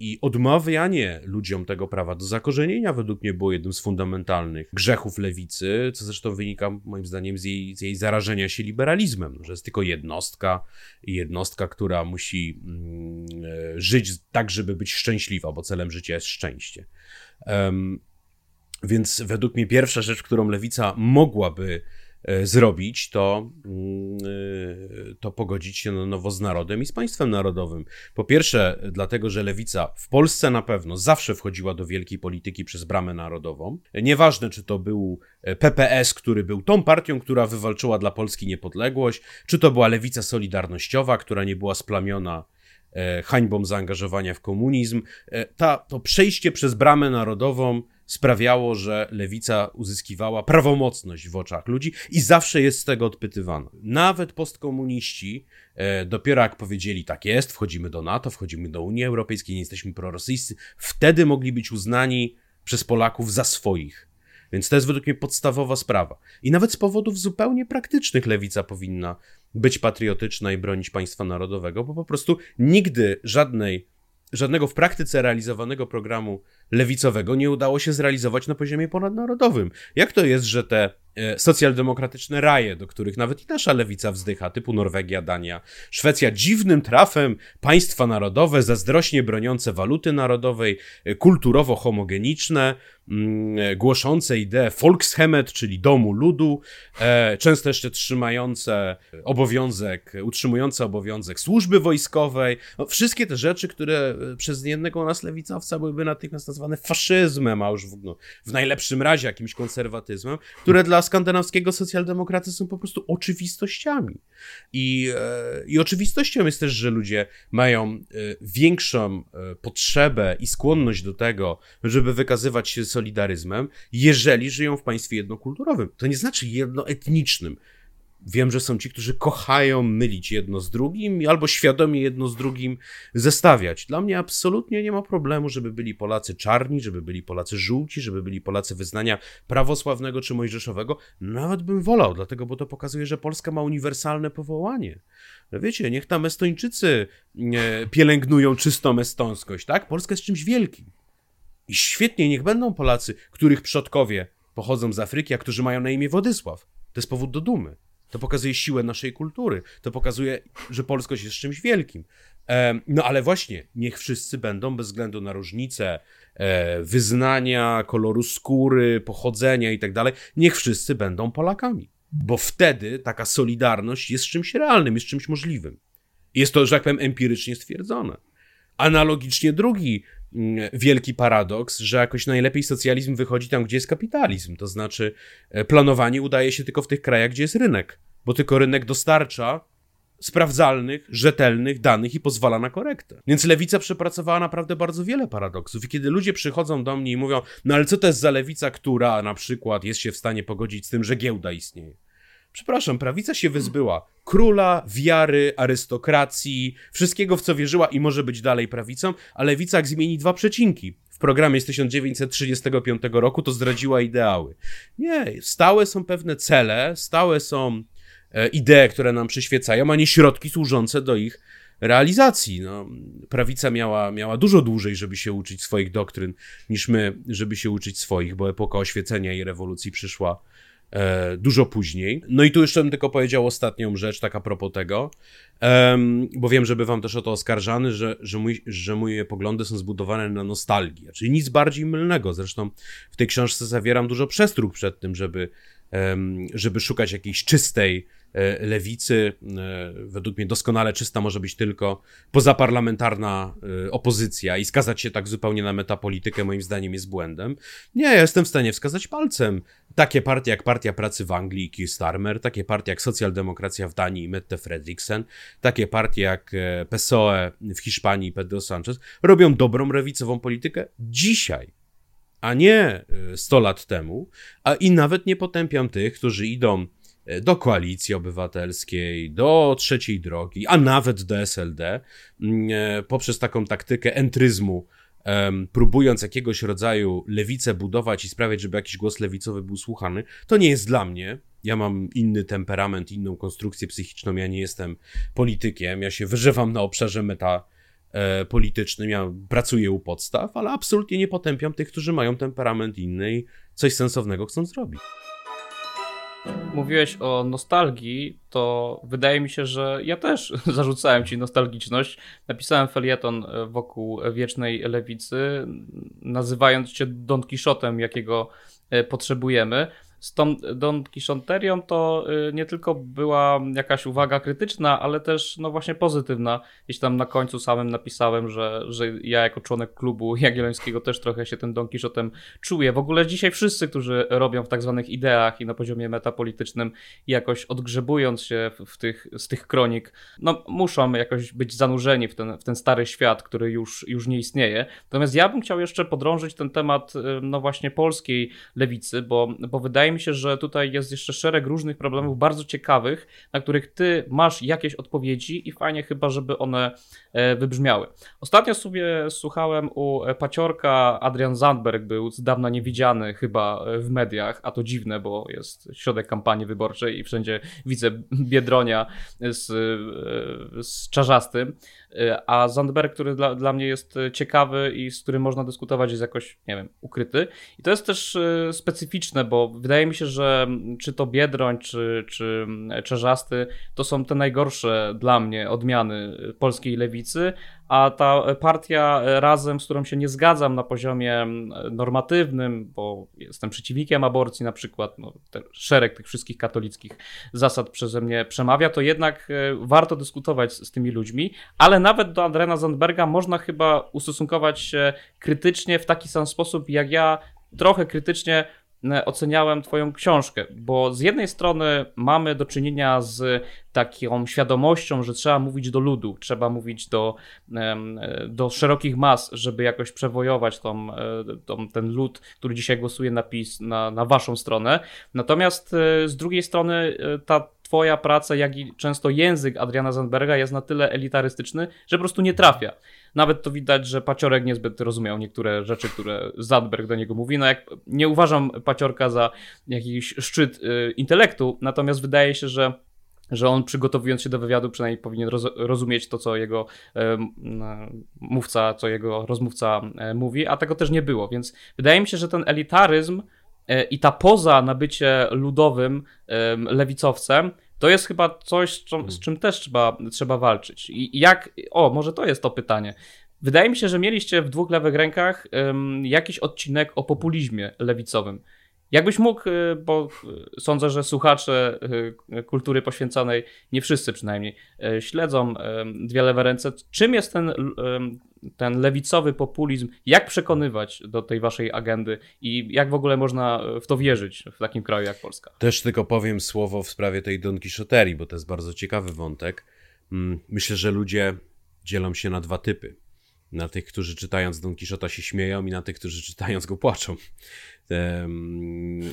I odmawianie ludziom tego prawa do zakorzenienia według mnie było jednym z fundamentalnych grzechów lewicy, co zresztą wynika moim zdaniem z jej, z jej zarażenia się liberalizmem, że jest tylko jednostka jednostka, która musi mm, e, żyć tak, żeby być szczęśliwa, bo celem życia jest szczęście. Więc według mnie pierwsza rzecz, którą lewica mogłaby E, zrobić, to, mm, e, to pogodzić się na nowo z narodem i z państwem narodowym. Po pierwsze, dlatego, że lewica w Polsce na pewno zawsze wchodziła do wielkiej polityki przez bramę narodową. Nieważne, czy to był e, PPS, który był tą partią, która wywalczyła dla Polski niepodległość, czy to była lewica solidarnościowa, która nie była splamiona hańbą zaangażowania w komunizm. Ta, to przejście przez bramę narodową sprawiało, że lewica uzyskiwała prawomocność w oczach ludzi i zawsze jest z tego odpytywana. Nawet postkomuniści, e, dopiero jak powiedzieli, tak jest, wchodzimy do NATO, wchodzimy do Unii Europejskiej, nie jesteśmy prorosyjscy, wtedy mogli być uznani przez Polaków za swoich. Więc to jest według mnie podstawowa sprawa. I nawet z powodów zupełnie praktycznych lewica powinna być patriotyczna i bronić państwa narodowego, bo po prostu nigdy żadnej żadnego w praktyce realizowanego programu lewicowego nie udało się zrealizować na poziomie ponadnarodowym. Jak to jest, że te e, socjaldemokratyczne raje, do których nawet i nasza lewica wzdycha, typu Norwegia, Dania, Szwecja, dziwnym trafem państwa narodowe, zazdrośnie broniące waluty narodowej, e, kulturowo homogeniczne, Mm, e, głoszące ideę Volkshemmet, czyli domu ludu, często jeszcze trzymające obowiązek, utrzymujące obowiązek służby wojskowej. No, wszystkie te rzeczy, które przez jednego nas lewicowca byłyby natychmiast nazwane faszyzmem, a już w, no, w najlepszym razie jakimś konserwatyzmem, które dla skandynawskiego socjaldemokraty są po prostu oczywistościami. I, I oczywistością jest też, że ludzie mają większą potrzebę i skłonność do tego, żeby wykazywać się solidaryzmem, jeżeli żyją w państwie jednokulturowym. To nie znaczy jednoetnicznym. Wiem, że są ci, którzy kochają mylić jedno z drugim albo świadomie jedno z drugim zestawiać. Dla mnie absolutnie nie ma problemu, żeby byli Polacy czarni, żeby byli Polacy żółci, żeby byli Polacy wyznania prawosławnego czy mojżeszowego. Nawet bym wolał, dlatego, bo to pokazuje, że Polska ma uniwersalne powołanie. No wiecie, niech tam Estończycy pielęgnują czystą estońskość, tak? Polska jest czymś wielkim. I świetnie, niech będą Polacy, których przodkowie pochodzą z Afryki, a którzy mają na imię Władysław. To jest powód do dumy. To pokazuje siłę naszej kultury. To pokazuje, że polskość jest czymś wielkim. No ale właśnie, niech wszyscy będą bez względu na różnice e, wyznania, koloru skóry, pochodzenia i tak dalej, niech wszyscy będą Polakami. Bo wtedy taka solidarność jest czymś realnym, jest czymś możliwym. Jest to, że tak powiem, empirycznie stwierdzone. Analogicznie drugi wielki paradoks, że jakoś najlepiej socjalizm wychodzi tam, gdzie jest kapitalizm. To znaczy, e, planowanie udaje się tylko w tych krajach, gdzie jest rynek, bo tylko rynek dostarcza sprawdzalnych, rzetelnych danych i pozwala na korektę. Więc lewica przepracowała naprawdę bardzo wiele paradoksów. I kiedy ludzie przychodzą do mnie i mówią, no ale co to jest za lewica, która na przykład jest się w stanie pogodzić z tym, że giełda istnieje? Przepraszam, prawica się wyzbyła króla, wiary, arystokracji, wszystkiego w co wierzyła i może być dalej prawicą, a lewica jak zmieni dwa przecinki w programie z 1935 roku, to zdradziła ideały. Nie, stałe są pewne cele, stałe są e, idee, które nam przyświecają, a nie środki służące do ich realizacji. No, prawica miała, miała dużo dłużej, żeby się uczyć swoich doktryn, niż my, żeby się uczyć swoich, bo epoka oświecenia i rewolucji przyszła e, dużo później. No i tu jeszcze bym tylko powiedział ostatnią rzecz, tak a propos tego, bo wiem, że bywam też o to oskarżany, że, że, mój, że moje poglądy są zbudowane na nostalgii, czyli nic bardziej mylnego. Zresztą w tej książce zawieram dużo przestróg przed tym, żeby, żeby szukać jakiejś czystej lewicy. E, według mnie doskonale czysta może być tylko pozaparlamentarna e, opozycja i skazać się tak zupełnie na metapolitykę moim zdaniem jest błędem. Nie, ja jestem w stanie wskazać palcem takie partie jak Partia Pracy w Anglii i Keir Starmer, takie partie jak Socjaldemokracja w Danii i Mette Fredriksen, takie partie jak PSOE w Hiszpanii i Pedro Sanchez robią dobrą lewicową politykę dzisiaj a nie 100 lat temu, a i nawet nie potępiam tych, którzy idą do koalicji obywatelskiej, do trzeciej drogi, a nawet do SLD, mm, e, poprzez taką taktykę entryzmu, próbując jakiegoś rodzaju lewicę budować i sprawiać, żeby jakiś głos lewicowy był słuchany, to nie jest dla mnie. Ja mam inny temperament, inną konstrukcję psychiczną, ja nie jestem politykiem, ja się wyżywam na obszarze meta e, politycznym, ja pracuję u podstaw, ale absolutnie nie potępiam tych, którzy mają temperament inny i coś sensownego chcą zrobić mówiłeś o nostalgii, to wydaje mi się, że ja też zarzucałem ci nostalgiczność. Napisałem felieton e, wokół wiecznej lewicy, nazywając cię Don Quixotem, jakiego e, potrzebujemy z tą Don Quixoterią to y, nie tylko była jakaś uwaga krytyczna, ale też no właśnie pozytywna. Gdzieś tam na końcu samym napisałem, że, że ja jako członek klubu Jagiellońskiego też trochę się tym Don Quixotem czuję. W ogóle dzisiaj wszyscy, którzy robią w tak zwanych ideach i na poziomie metapolitycznym jakoś odgrzebując się w tych, z tych kronik, no muszą jakoś być zanurzeni w ten, w ten stary świat, który już, już nie istnieje. Natomiast ja bym chciał jeszcze podrążyć ten temat y, no właśnie polskiej lewicy, bo, bo wydaje mi mi się, że tutaj jest jeszcze szereg różnych problemów bardzo ciekawych, na których ty masz jakieś odpowiedzi i fajnie chyba, żeby one e, wybrzmiały. Ostatnio sobie słuchałem u Paciorka, Adrian Zandberg był z dawna niewidziany chyba w mediach, a to dziwne, bo jest środek kampanii wyborczej i wszędzie widzę Biedronia z, e, z Czarzastym. Y, a Zandberg, który dla, dla mnie jest y, ciekawy i z którym można dyskutować, jest jakoś, nie wiem, ukryty. I to jest też y, specyficzne, bo wydaje mi się, że czy to Biedroń, czy, czy Czerzasty, to są te najgorsze dla mnie odmiany polskiej lewicy, a ta partia razem, z którą się nie zgadzam na poziomie normatywnym, bo jestem przeciwnikiem aborcji na przykład, no, szereg tych wszystkich katolickich zasad przeze mnie przemawia, to jednak e, warto dyskutować z, z tymi ludźmi, ale nawet do Andrena Zandberga można chyba ustosunkować się krytycznie w taki sam sposób, jak ja trochę krytycznie E, oceniałem Twoją książkę, bo z jednej strony mamy do czynienia z taką świadomością, że trzeba mówić do ludu, trzeba mówić do, do szerokich mas, żeby jakoś przewojować tą, e, tą, ten lud, który dzisiaj głosuje na PiS, na, na Waszą stronę. Natomiast e, z drugiej strony ta Twoja praca, jak i często język Adriana Zandberga jest na tyle elitarystyczny, że po prostu nie trafia. Nawet to widać, że Paciorek niezbyt rozumiał niektóre rzeczy, które Zandberg do niego mówi. No jak nie uważam Paciorka za jakiś szczyt y, intelektu, natomiast wydaje się, że że on przygotowując się do wywiadu przynajmniej powinien roz, rozumieć to, co jego mówca, co jego rozmówca e, mówi, a tego też nie było, więc wydaje mi się, że ten elitaryzm i ta poza na bycie ludowym e, lewicowcem to jest chyba coś, z czym, z czym też trzeba, trzeba walczyć. I jak, o, może to jest to pytanie. Wydaje mi się, że mieliście w dwóch lewych rękach um, jakiś odcinek o populizmie lewicowym. Jakbyś mógł, y, bo sądzę, że słuchacze y, kultury poświęconej, nie wszyscy przynajmniej, y, śledzą dwie lewe ręce. Czym jest ten, ten lewicowy populizm? Jak przekonywać do tej waszej agendy i jak w ogóle można w to wierzyć w takim kraju jak Polska? Też tylko powiem słowo w sprawie tej Don Quixoterii, bo to jest bardzo ciekawy wątek. Mm, myślę, że ludzie dzielą się na dwa typy. Na tych, którzy czytając Don Quixota się śmieją i na tych, którzy czytając go płaczą.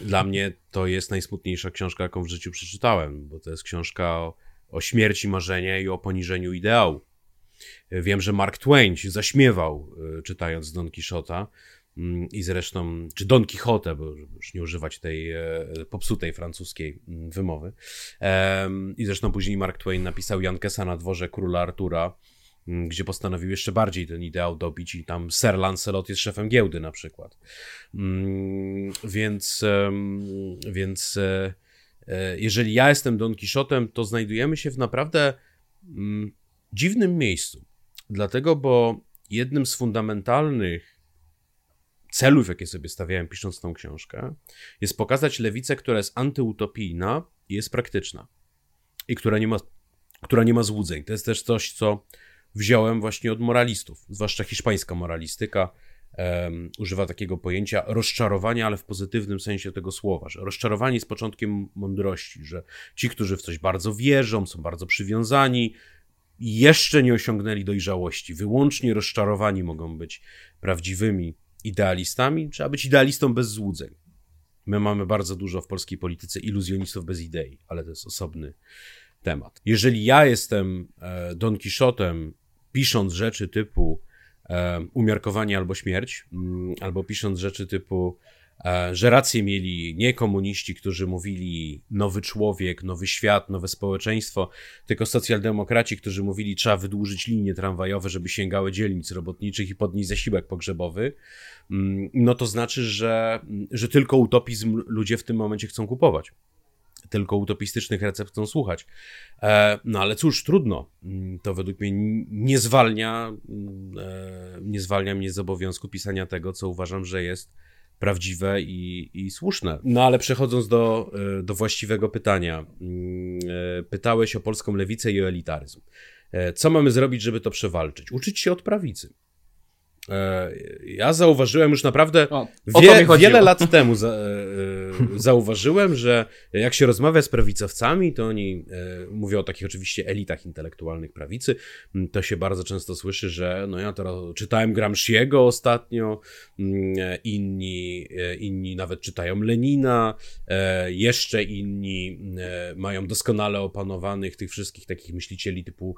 Dla mnie to jest najsmutniejsza książka, jaką w życiu przeczytałem, bo to jest książka o, o śmierci marzenia i o poniżeniu ideału. Wiem, że Mark Twain się zaśmiewał e, czytając Don Quixota mm, i zresztą, czy Don Quixote, bo już nie używać tej e, popsutej francuskiej mm, wymowy. I zresztą później Mark Twain napisał Jankesa na dworze króla Artura, gdzie postanowił jeszcze bardziej ten ideał dobić i tam Sir Lancelot jest szefem giełdy na przykład. Więc, więc e, jeżeli ja jestem Don Quixotem, to znajdujemy się w naprawdę dziwnym miejscu. Dlatego, bo jednym z fundamentalnych celów, jakie sobie stawiałem pisząc tą książkę, jest pokazać lewicę, która jest antyutopijna i jest praktyczna. I która nie ma, która nie ma złudzeń. To jest też coś, co wziąłem właśnie od moralistów, zwłaszcza hiszpańska moralistyka. Um, używa takiego pojęcia rozczarowania, ale w pozytywnym sensie tego słowa, że rozczarowanie jest początkiem mądrości, że ci, którzy w coś bardzo wierzą, są bardzo przywiązani, jeszcze nie osiągnęli dojrzałości, wyłącznie rozczarowani mogą być prawdziwymi idealistami, trzeba być idealistą bez złudzeń. My mamy bardzo dużo w polskiej polityce iluzjonistów bez idei, ale to jest osobny temat. Jeżeli ja jestem e, Don Quixotem, pisząc rzeczy typu e, umiarkowanie albo śmierć, mm, albo pisząc rzeczy typu E, że rację mieli nie komuniści, którzy mówili nowy człowiek, nowy świat, nowe społeczeństwo, tylko socjaldemokraci, którzy mówili trzeba wydłużyć linie tramwajowe, żeby sięgały dzielnic robotniczych i podnieść zasiłek pogrzebowy, mm, no to znaczy, że, że tylko utopizm ludzie w tym momencie chcą kupować. Tylko utopistycznych recept chcą słuchać. E, no ale cóż, trudno. Mm, to według mnie nie zwalnia, mm, e, nie zwalnia mnie z obowiązku pisania tego, co uważam, że jest prawdziwe i, i słuszne. No ale przechodząc do, e, do właściwego pytania. Mm, pytałeś o polską lewicę i o elitaryzm. Co mamy zrobić, żeby to przewalczyć? Uczyć się od prawicy. Ja zauważyłem już naprawdę o, wie, wiele lat temu za, zauważyłem, że jak się rozmawia z prawicowcami, to oni mówią o takich oczywiście elitach intelektualnych prawicy. To się bardzo często słyszy, że no ja teraz czytałem Gramsciego ostatnio, inni, inni nawet czytają Lenina, jeszcze inni mają doskonale opanowanych tych wszystkich takich myślicieli typu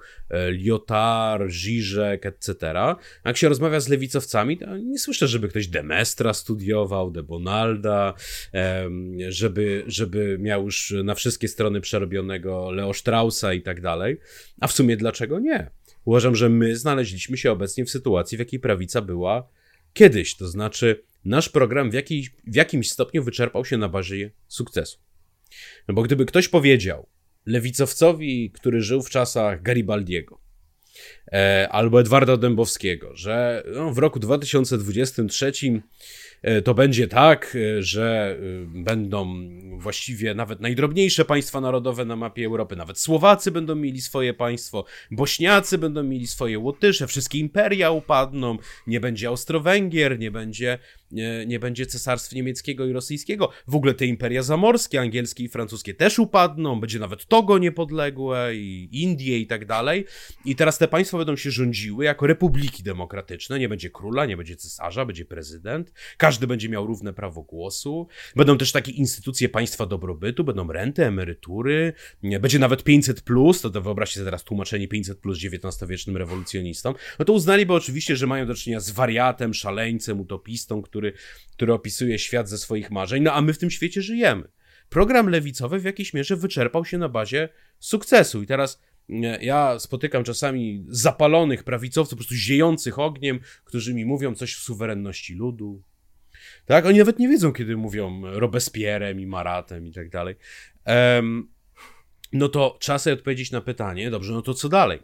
Lyotard, Żyżek, etc. Jak się rozmawia z lewicowcami, nie słyszę, żeby ktoś Demestra studiował, De Bonalda, żeby, żeby miał już na wszystkie strony przerobionego Leo Straussa i tak dalej. A w sumie dlaczego nie? Uważam, że my znaleźliśmy się obecnie w sytuacji, w jakiej prawica była kiedyś. To znaczy, nasz program w, jakiej, w jakimś stopniu wyczerpał się na bazie sukcesu. No bo gdyby ktoś powiedział lewicowcowi, który żył w czasach Garibaldiego, albo Edwarda Dębowskiego, że no, w roku 2023 E, to będzie tak, e, że e, będą właściwie nawet najdrobniejsze państwa narodowe na mapie Europy, nawet Słowacy będą mieli swoje państwo, Bośniacy będą mieli swoje Łotysze, wszystkie imperia upadną, nie będzie Austro-Węgier, nie będzie nie, nie będzie cesarstw niemieckiego i rosyjskiego. W ogóle te imperia zamorskie, angielskie i francuskie też upadną, będzie nawet Togo niepodległe i Indie i tak dalej. I teraz te państwa będą się rządziły jako republiki demokratyczne, nie będzie króla, nie będzie cesarza, będzie prezydent, każdy będzie miał równe prawo głosu, będą też takie instytucje państwa dobrobytu, będą renty, emerytury, będzie nawet 500+, plus, to, to wyobraźcie sobie teraz tłumaczenie 500+, plus XIX-wiecznym rewolucjonistom, no to uznaliby oczywiście, że mają do czynienia z wariatem, szaleńcem, utopistą, który, który opisuje świat ze swoich marzeń, no a my w tym świecie żyjemy. Program lewicowy w jakiejś mierze wyczerpał się na bazie sukcesu i teraz ja spotykam czasami zapalonych prawicowców, po prostu ziejących ogniem, którzy mi mówią coś o suwerenności ludu. Tak? Oni nawet nie wiedzą, kiedy mówią Robespierrem i Maratem i tak dalej. Um, no to trzeba sobie odpowiedzieć na pytanie, dobrze, no to co dalej?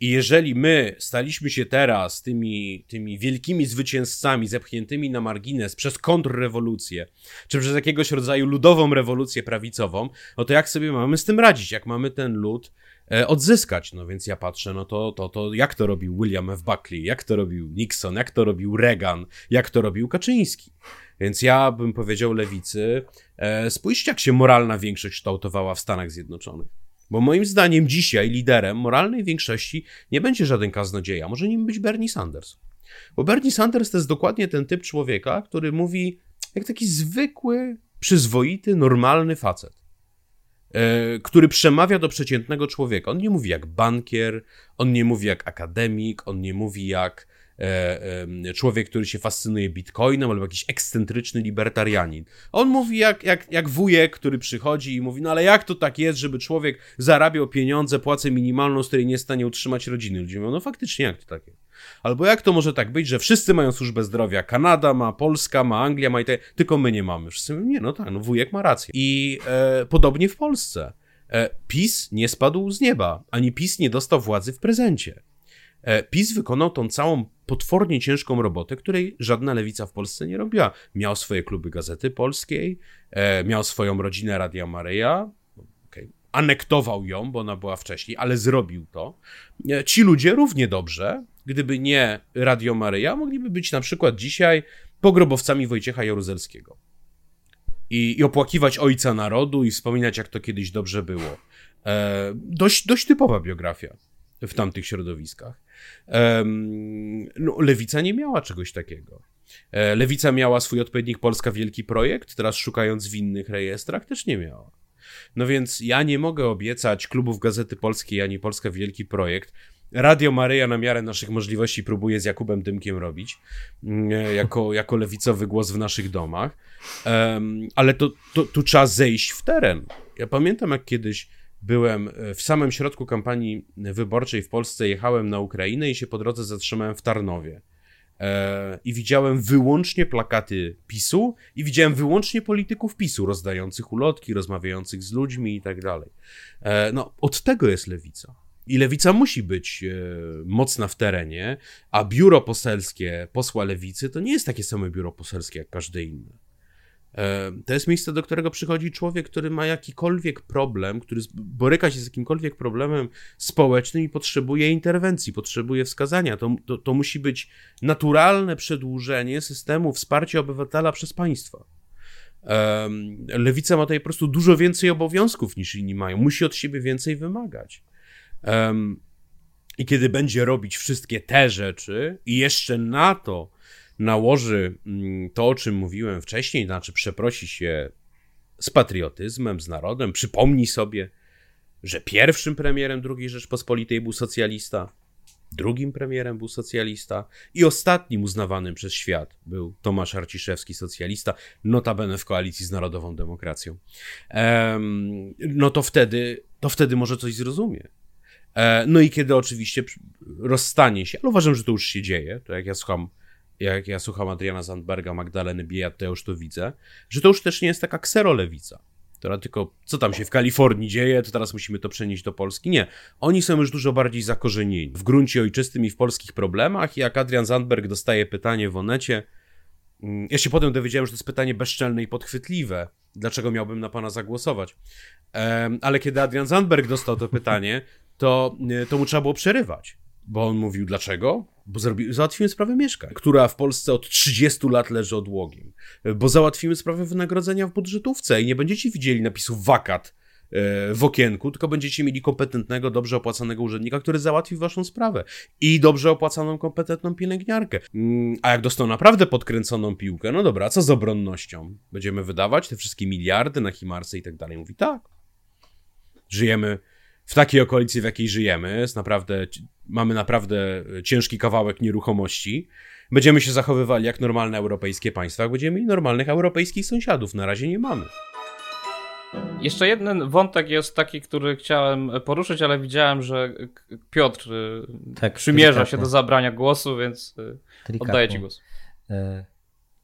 I jeżeli my staliśmy się teraz tymi, tymi wielkimi zwycięzcami zepchniętymi na margines przez kontrrewolucję, czy przez jakiegoś rodzaju ludową rewolucję prawicową, no to jak sobie mamy z tym radzić? Jak mamy ten lud odzyskać? No więc ja patrzę, no to, to, to jak to robił William F. Buckley, jak to robił Nixon, jak to robił Reagan, jak to robił Kaczyński. Więc ja bym powiedział lewicy, e, spójrzcie jak się moralna większość kształtowała w Stanach Zjednoczonych. Bo moim zdaniem dzisiaj liderem moralnej większości nie będzie żaden kaznodzieja, może nim być Bernie Sanders. Bo Bernie Sanders to jest dokładnie ten typ człowieka, który mówi jak taki zwykły, przyzwoity, normalny facet, e, który przemawia do przeciętnego człowieka. On nie mówi jak bankier, on nie mówi jak akademik, on nie mówi jak E, człowiek, który się fascynuje bitcoinem, albo jakiś ekscentryczny libertarianin. On mówi jak, jak, jak wujek, który przychodzi i mówi, no ale jak to tak jest, żeby człowiek zarabiał pieniądze, płacę minimalną, z której nie jest w stanie utrzymać rodziny. Ludzie mówią, no faktycznie, jak to tak jest? Albo jak to może tak być, że wszyscy mają służbę zdrowia, Kanada ma, Polska ma, Anglia ma i te, tylko my nie mamy. Wszyscy mówią, nie, no tak, no wujek ma rację. I e, podobnie w Polsce. E, PiS nie spadł z nieba, ani PiS nie dostał władzy w prezencie. E, PiS wykonał tą całą potwornie ciężką robotę, której żadna lewica w Polsce nie robiła. Miał swoje kluby Gazety Polskiej, e, miał swoją rodzinę Radia Maryja. Anektował ją, bo ona była wcześniej, ale zrobił to. E, ci ludzie równie dobrze, gdyby nie Radio Maryja, mogliby być na przykład dzisiaj pogrobowcami Wojciecha Jaruzelskiego. I, i opłakiwać ojca narodu i wspominać, jak to kiedyś dobrze było. E, dość, dość typowa biografia w tamtych środowiskach. No, Lewica nie miała czegoś takiego. E, Lewica miała swój odpowiednik Polska Wielki Projekt, teraz szukając w innych rejestrach też nie miała. No więc ja nie mogę obiecać klubów Gazety Polskiej ani Polska Wielki Projekt. Radio Maryja na miarę naszych możliwości próbuje z Jakubem Dymkiem robić, mm, e, jako, jako lewicowy głos w naszych domach, um, ale to, to, tu trzeba zejść w teren. Ja pamiętam, jak kiedyś byłem e, w samym środku kampanii wyborczej w Polsce, jechałem na Ukrainę i się po drodze zatrzymałem w Tarnowie. E, I widziałem wyłącznie plakaty PiSu i widziałem wyłącznie polityków PiSu rozdających ulotki, rozmawiających z ludźmi i tak dalej. E, no, od tego jest lewica. I lewica musi być mocna w terenie, a biuro poselskie posła lewicy to nie jest takie samo biuro poselskie jak każde inne. E, to jest miejsce, do którego przychodzi człowiek, który ma jakikolwiek problem, który boryka się z jakimkolwiek problemem społecznym i potrzebuje interwencji, potrzebuje wskazania. To, to, to musi być naturalne przedłużenie systemu wsparcia obywatela przez państwo. Lewica ma tutaj po prostu dużo więcej obowiązków niż inni mają. Musi od siebie więcej wymagać. I kiedy będzie robić wszystkie te rzeczy, i jeszcze na to nałoży mm, to, o czym mówiłem wcześniej, znaczy przeprosi się z patriotyzmem, z narodem, przypomni sobie, że pierwszym premierem II Rzeczpospolitej był socjalista, drugim premierem był socjalista i ostatnim uznawanym przez świat był Tomasz Arciszewski, socjalista, notabene w koalicji z Narodową Demokracją. no to wtedy, to wtedy może coś zrozumie. E, no i kiedy oczywiście rozstanie się, ale uważam, że to już się dzieje, to jak ja słucham jak ja słucham Adriana Zandberga, Magdaleny Bijat, to ja już to widzę, że to już też nie jest taka kserolewica, która tylko, co tam się w Kalifornii dzieje, to teraz musimy to przenieść do Polski. Nie, oni są już dużo bardziej zakorzenieni w gruncie ojczystym i w polskich problemach i jak Adrian Zandberg dostaje pytanie w Onecie, mm, ja się potem dowiedziałem, że to jest pytanie bezczelne i podchwytliwe, dlaczego miałbym na pana zagłosować. Ale kiedy Adrian Zandberg dostał to pytanie, to, e, to mu trzeba było przerywać bo on mówił dlaczego? Bo zrobi, sprawę mieszkań, która w Polsce od 30 lat leży odłogiem. Bo załatwimy sprawę wynagrodzenia w budżetówce i nie będziecie widzieli napisu wakat e, w okienku, tylko będziecie mieli kompetentnego, dobrze opłacanego urzędnika, który załatwi waszą sprawę. I dobrze opłacaną, kompetentną pielęgniarkę. Mm, a jak dostał naprawdę podkręconą piłkę, no dobra, co z obronnością? Będziemy wydawać te wszystkie miliardy na Himarsy i tak dalej? Mówi tak. Żyjemy w takiej okolicy, w jakiej żyjemy, jest naprawdę, mamy naprawdę ciężki kawałek nieruchomości. Będziemy się zachowywali jak normalne europejskie państwa, będziemy mieli normalnych europejskich sąsiadów. Na razie nie mamy. Jeszcze jeden wątek jest taki, który chciałem poruszyć, ale widziałem, że Piotr y, tak, przymierza się do zabrania głosu, więc delikatnie. oddaję ci głos. E,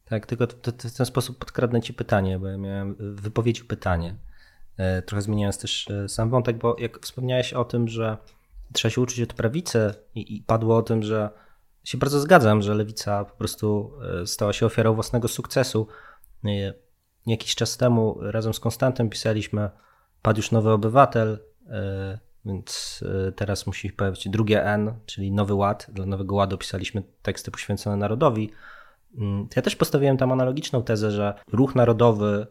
tak, tylko w ten sposób podkradnę ci pytanie, bo ja miałem w wypowiedzi pytanie. E, trochę zmieniając też e, sam wątek, bo jak wspomniałeś o tym, że trzeba się uczyć od prawicy i, i padło o tym, że się bardzo zgadzam, że lewica po prostu e, stała się ofiarą własnego sukcesu. Jakiś czas temu razem z Konstantem pisaliśmy Padł już nowy obywatel, więc teraz musi pojawić się drugie N, czyli Nowy Ład. Dla Nowego Ładu pisaliśmy teksty poświęcone narodowi. Mm, ja też postawiłem tam analogiczną tezę, że ruch narodowy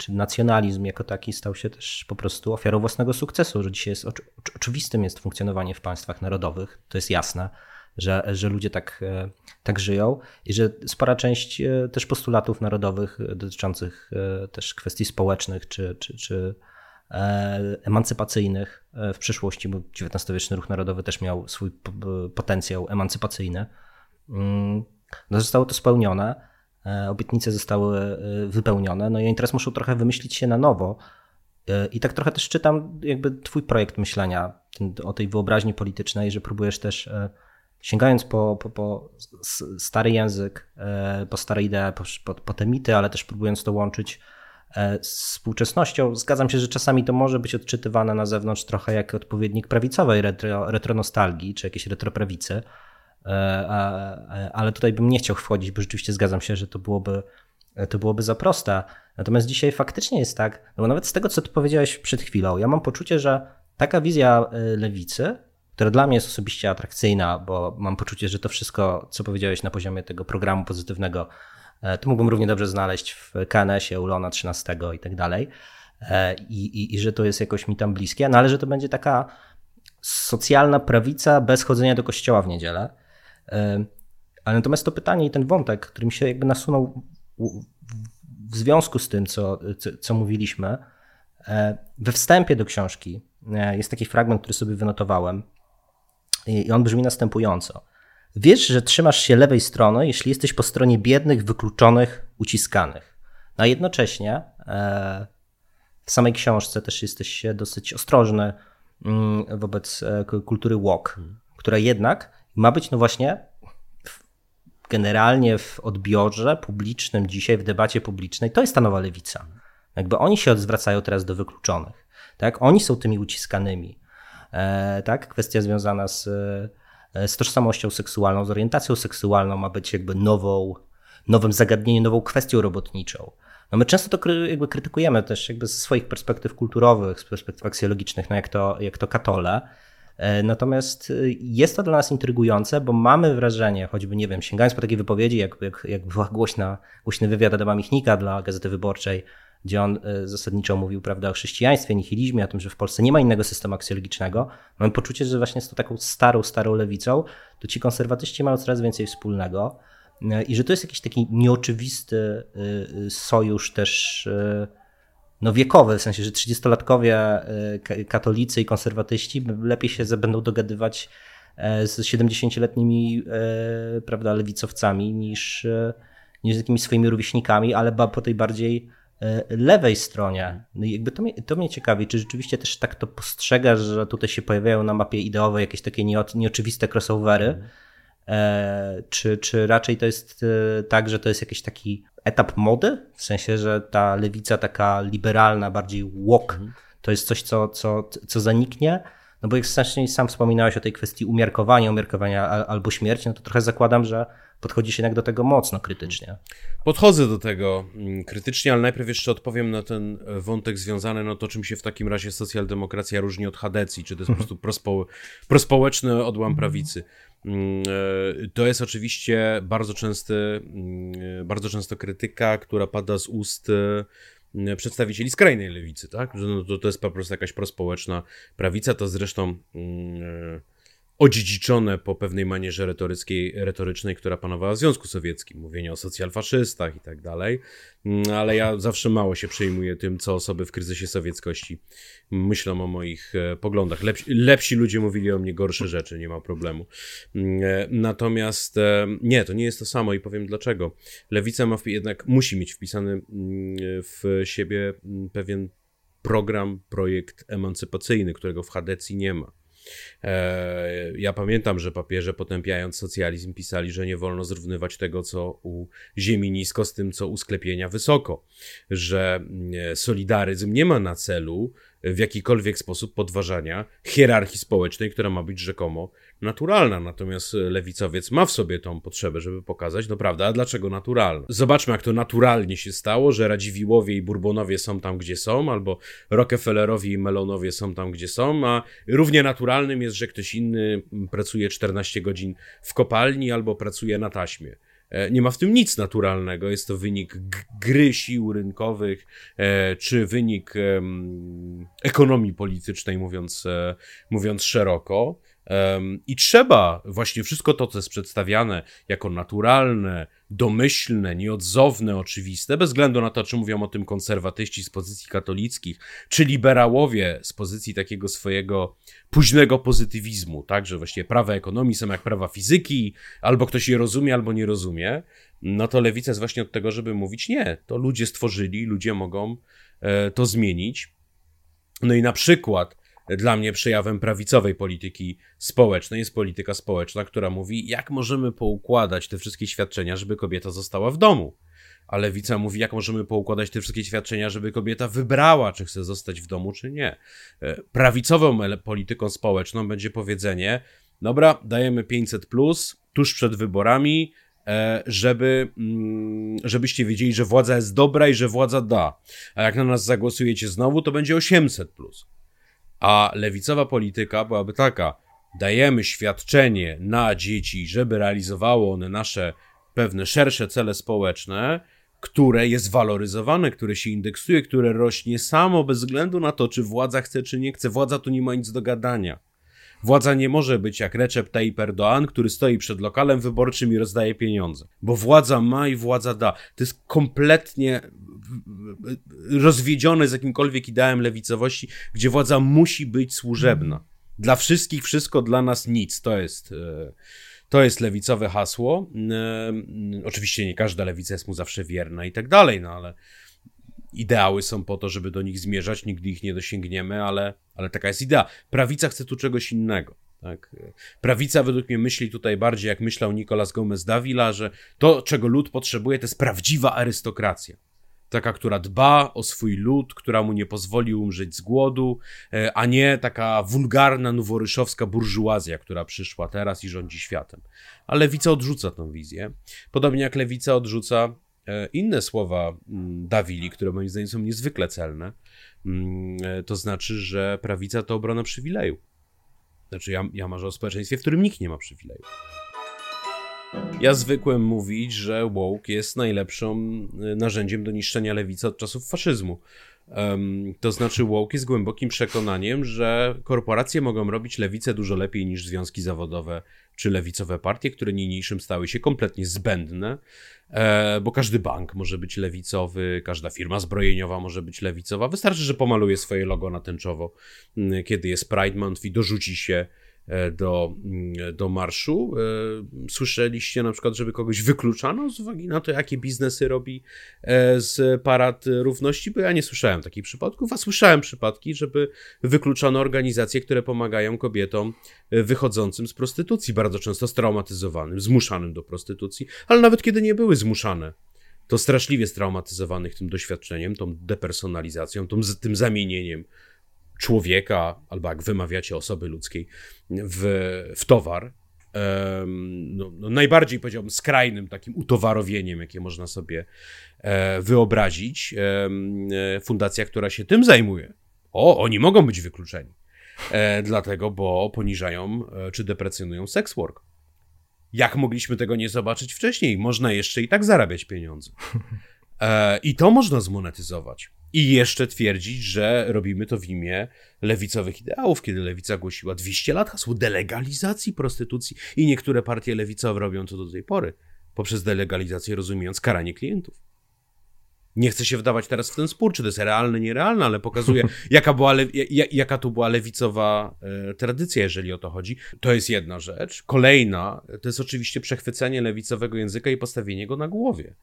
czy nacjonalizm jako taki stał się też po prostu ofiarą własnego sukcesu, że dzisiaj jest oczywistym jest funkcjonowanie w państwach narodowych, to jest jasne, że, że ludzie tak, e, tak żyją i że spora część e, też postulatów narodowych dotyczących też kwestii społecznych czy, czy, czy emancypacyjnych w przyszłości, bo XIX-wieczny ruch narodowy też miał swój potencjał emancypacyjny, mm, no zostało to spełnione. E, obietnice zostały e, wypełnione, no i oni teraz muszą trochę wymyślić się na nowo. E, I tak trochę też czytam jakby twój projekt myślenia o tej wyobraźni politycznej, że próbujesz też sięgając po, po, po stary język, po stare idee, po, po, po te mity, ale też próbując to łączyć z współczesnością. Zgadzam się, że czasami to może być odczytywane na zewnątrz trochę jak odpowiednik prawicowej retro, retronostalgii, czy jakiejś retroprawicy. E, ale tutaj bym nie chciał wchodzić, bo rzeczywiście zgadzam się, że to byłoby, to byłoby za proste. Natomiast dzisiaj faktycznie jest tak, no bo nawet z tego, co ty powiedziałeś przed chwilą, ja mam poczucie, że taka wizja e, lewicy, która dla mnie jest osobiście atrakcyjna, bo mam poczucie, że to wszystko, co powiedziałeś na poziomie tego programu pozytywnego, e, to mógłbym równie dobrze znaleźć w KNS-ie, Ulona 13 i tak dalej. I, i, I że to jest jakoś mi tam bliskie, no ale że to będzie taka socjalna prawica bez chodzenia do kościoła w niedzielę. Ale natomiast to pytanie i ten wątek, który mi się jakby nasunął w związku z tym, co, co, mówiliśmy, e, we wstępie do książki e, jest taki fragment, który sobie wynotowałem i on brzmi następująco. Wiesz, że trzymasz się lewej strony, jeśli jesteś po stronie biednych, wykluczonych, uciskanych. No a jednocześnie e, w samej książce też jesteś dosyć ostrożny mm, wobec kultury walk, która jednak ma być no właśnie generalnie w odbiorze publicznym dzisiaj, w debacie publicznej, to jest ta nowa lewica. Jakby oni się zwracają teraz do wykluczonych. Tak? Oni są tymi uciskanymi. E, tak? Kwestia związana z, e, z tożsamością seksualną, z orientacją seksualną ma być jakby nową, nowym zagadnieniem, nową kwestią robotniczą. No my często to jakby krytykujemy też jakby ze swoich perspektyw kulturowych, z perspektyw aksjologicznych, no jak to, jak to katole, natomiast y, jest to dla nas intrygujące, bo mamy wrażenie, choćby nie wiem, sięgając po takie wypowiedzi, jak, jak, jak była głośna, głośny wywiad Adama Michnika dla Gazety Wyborczej, gdzie on y, zasadniczo mówił prawda, o chrześcijaństwie, nihilizmie, o tym, że w Polsce nie ma innego systemu aksjologicznego, mamy poczucie, że właśnie z tą taką starą, starą lewicą, to ci konserwatyści mają coraz więcej wspólnego e, i że to jest jakiś taki nieoczywisty y, sojusz też no wiekowe, w sensie, że 30-latkowie y, katolicy i konserwatyści lepiej się będą dogadywać e, z 70-letnimi e, prawda, lewicowcami niż, e, niż z jakimiś swoimi rówieśnikami, ale po tej bardziej lewej stronie. No i jakby to mnie, to mnie ciekawi, czy rzeczywiście też tak to postrzegasz, że tutaj się pojawiają na mapie ideowej jakieś takie nieoczywiste crossovery, czy, czy raczej to jest tak, że to jest jakiś taki etap mody, w sensie, że ta lewica taka liberalna, bardziej walk, mhm. to jest coś, co, co, co zaniknie. No bo jak wcześniej sam wspominałeś o tej kwestii umiarkowania, umiarkowania albo śmierci, no to trochę zakładam, że podchodzi się jednak do tego mocno krytycznie. Podchodzę do tego mm, krytycznie, ale najpierw jeszcze odpowiem na ten e, wątek związany, no to czym się w takim razie socjaldemokracja różni od Hadecji, czy to jest po prostu prospo, prospołeczny odłam prawicy. Mm, e, to jest oczywiście bardzo, częsty, mm, bardzo często krytyka, która pada z ust e, przedstawicieli skrajnej lewicy, tak? Że no to, to jest po prostu jakaś prospołeczna prawica, to zresztą odziedziczone po pewnej manierze retoryckiej, retorycznej, która panowała w Związku Sowieckim, mówienie o socjalfaszystach i tak dalej, mm, ale ja zawsze mało się przejmuję tym, co osoby w kryzysie sowieckości myślą o moich e, poglądach. Lepsi, ludzie mówili o mnie gorsze rzeczy, nie ma problemu. Mm, e, natomiast e, nie, to nie jest to samo i powiem dlaczego. Lewica ma jednak, musi mieć wpisany mm, w siebie pewien program, projekt emancypacyjny, którego w Hadecji nie ma. E, ja pamiętam, że papieże potępiając socjalizm pisali, że nie wolno zrównywać tego, co u ziemi nisko z tym, co u sklepienia wysoko, że mm, solidaryzm nie ma na celu w jakikolwiek sposób podważania hierarchii społecznej, która ma być rzekomo naturalna. Natomiast lewicowiec ma w sobie tą potrzebę, żeby pokazać, no prawda, a dlaczego naturalna? Zobaczmy, jak to naturalnie się stało, że Radziwiłowie i Bourbonowie są tam, gdzie są, albo Rockefellerowie i Melonowie są tam, gdzie są, a równie naturalnym jest, że ktoś inny pracuje 14 godzin w kopalni albo pracuje na taśmie. E, nie ma w tym nic naturalnego. Jest to wynik gry sił rynkowych, e, czy wynik ekonomii politycznej, mówiąc, e, mówiąc szeroko. I trzeba właśnie wszystko to, co jest przedstawiane jako naturalne, domyślne, nieodzowne, oczywiste, bez względu na to, czy mówią o tym konserwatyści z pozycji katolickich, czy liberałowie z pozycji takiego swojego późnego pozytywizmu, tak, że właściwie prawa ekonomii są jak prawa fizyki, albo ktoś je rozumie, albo nie rozumie, no to lewica jest właśnie od tego, żeby mówić nie, to ludzie stworzyli, ludzie mogą e, to zmienić. No i na przykład dla mnie przejawem prawicowej polityki społecznej jest polityka społeczna, która mówi, jak możemy poukładać te wszystkie świadczenia, żeby kobieta została w domu. A lewica mówi, jak możemy poukładać te wszystkie świadczenia, żeby kobieta wybrała, czy chce zostać w domu, czy nie. E, prawicową polityką społeczną będzie powiedzenie, dobra, dajemy 500 plus tuż przed wyborami, e, żeby, mm, żebyście wiedzieli, że władza jest dobra i że władza da. A jak na nas zagłosujecie znowu, to będzie 800 plus. A lewicowa polityka byłaby taka: dajemy świadczenie na dzieci, żeby realizowało one nasze pewne szersze cele społeczne, które jest waloryzowane, które się indeksuje, które rośnie samo bez względu na to, czy władza chce, czy nie chce. Władza tu nie ma nic do gadania. Władza nie może być jak Recep Tayyip Erdoğan, który stoi przed lokalem wyborczym i rozdaje pieniądze. Bo władza ma i władza da. To jest kompletnie rozwiedzione z jakimkolwiek ideałem lewicowości, gdzie władza musi być służebna. Dla wszystkich wszystko, dla nas nic. To jest, e, to jest lewicowe hasło. E, oczywiście nie każda lewica jest mu zawsze wierna i tak dalej, no ale ideały są po to, żeby do nich zmierzać, nigdy ich nie dosięgniemy, ale, ale taka jest idea. Prawica chce tu czegoś innego. Tak. Prawica według mnie myśli tutaj bardziej, jak myślał Nicolas Gomez Davila, że to, czego lud potrzebuje, to jest prawdziwa arystokracja taka, która dba o swój lud, która mu nie pozwoli umrzeć z głodu, e, a nie taka wulgarna, noworyszowska burżuazja, która przyszła teraz i rządzi światem. A lewica odrzuca tę wizję. Podobnie jak lewica odrzuca e, inne słowa mm, Dawili, które moim zdaniem są niezwykle celne. Mm, e, to znaczy, że prawica to obrona przywileju. Znaczy, ja, ja marzę o społeczeństwie, w którym nikt nie ma przywileju. Ja zwykłem mówić, że woke jest najlepszym y, narzędziem do niszczenia lewicy od czasów faszyzmu. Um, to znaczy, woke jest głębokim przekonaniem, że korporacje mogą robić lewicę dużo lepiej niż związki zawodowe czy lewicowe partie, które niniejszym stały się kompletnie zbędne, e, bo każdy bank może być lewicowy, każda firma zbrojeniowa może być lewicowa. Wystarczy, że pomaluje swoje logo na tęczowo, kiedy jest Pride Month i dorzuci się do, mm, do marszu. E, słyszeliście na przykład, żeby kogoś wykluczano z uwagi na to, jakie biznesy robi e, z Parad Równości? Bo ja nie słyszałem takich przypadków, a słyszałem przypadki, żeby wykluczano organizacje, które pomagają kobietom wychodzącym z prostytucji, bardzo często straumatyzowanym, zmuszanym do prostytucji, ale nawet kiedy nie były zmuszane to straszliwie straumatyzowanych tym doświadczeniem, tą depersonalizacją, tą, tym zamienieniem człowieka, albo jak wymawiacie osoby ludzkiej, w, w towar. No, no najbardziej powiedziałbym skrajnym takim utowarowieniem, jakie można sobie e, wyobrazić. E, fundacja, która się tym zajmuje. O, oni mogą być wykluczeni. E, dlatego, bo poniżają czy deprecjonują sex work. Jak mogliśmy tego nie zobaczyć wcześniej? Można jeszcze i tak zarabiać pieniądze. I to można zmonetyzować. I jeszcze twierdzić, że robimy to w imię lewicowych ideałów, kiedy lewica głosiła 200 lat hasło delegalizacji prostytucji i niektóre partie lewicowe robią to do tej pory, poprzez delegalizację rozumiejąc karanie klientów. Nie chcę się wdawać teraz w ten spór, czy to jest realne, nierealne, ale pokazuje, jaka, była jaka tu była lewicowa e, tradycja, jeżeli o to chodzi. To jest jedna rzecz. Kolejna to jest oczywiście przechwycenie lewicowego języka i postawienie go na głowie.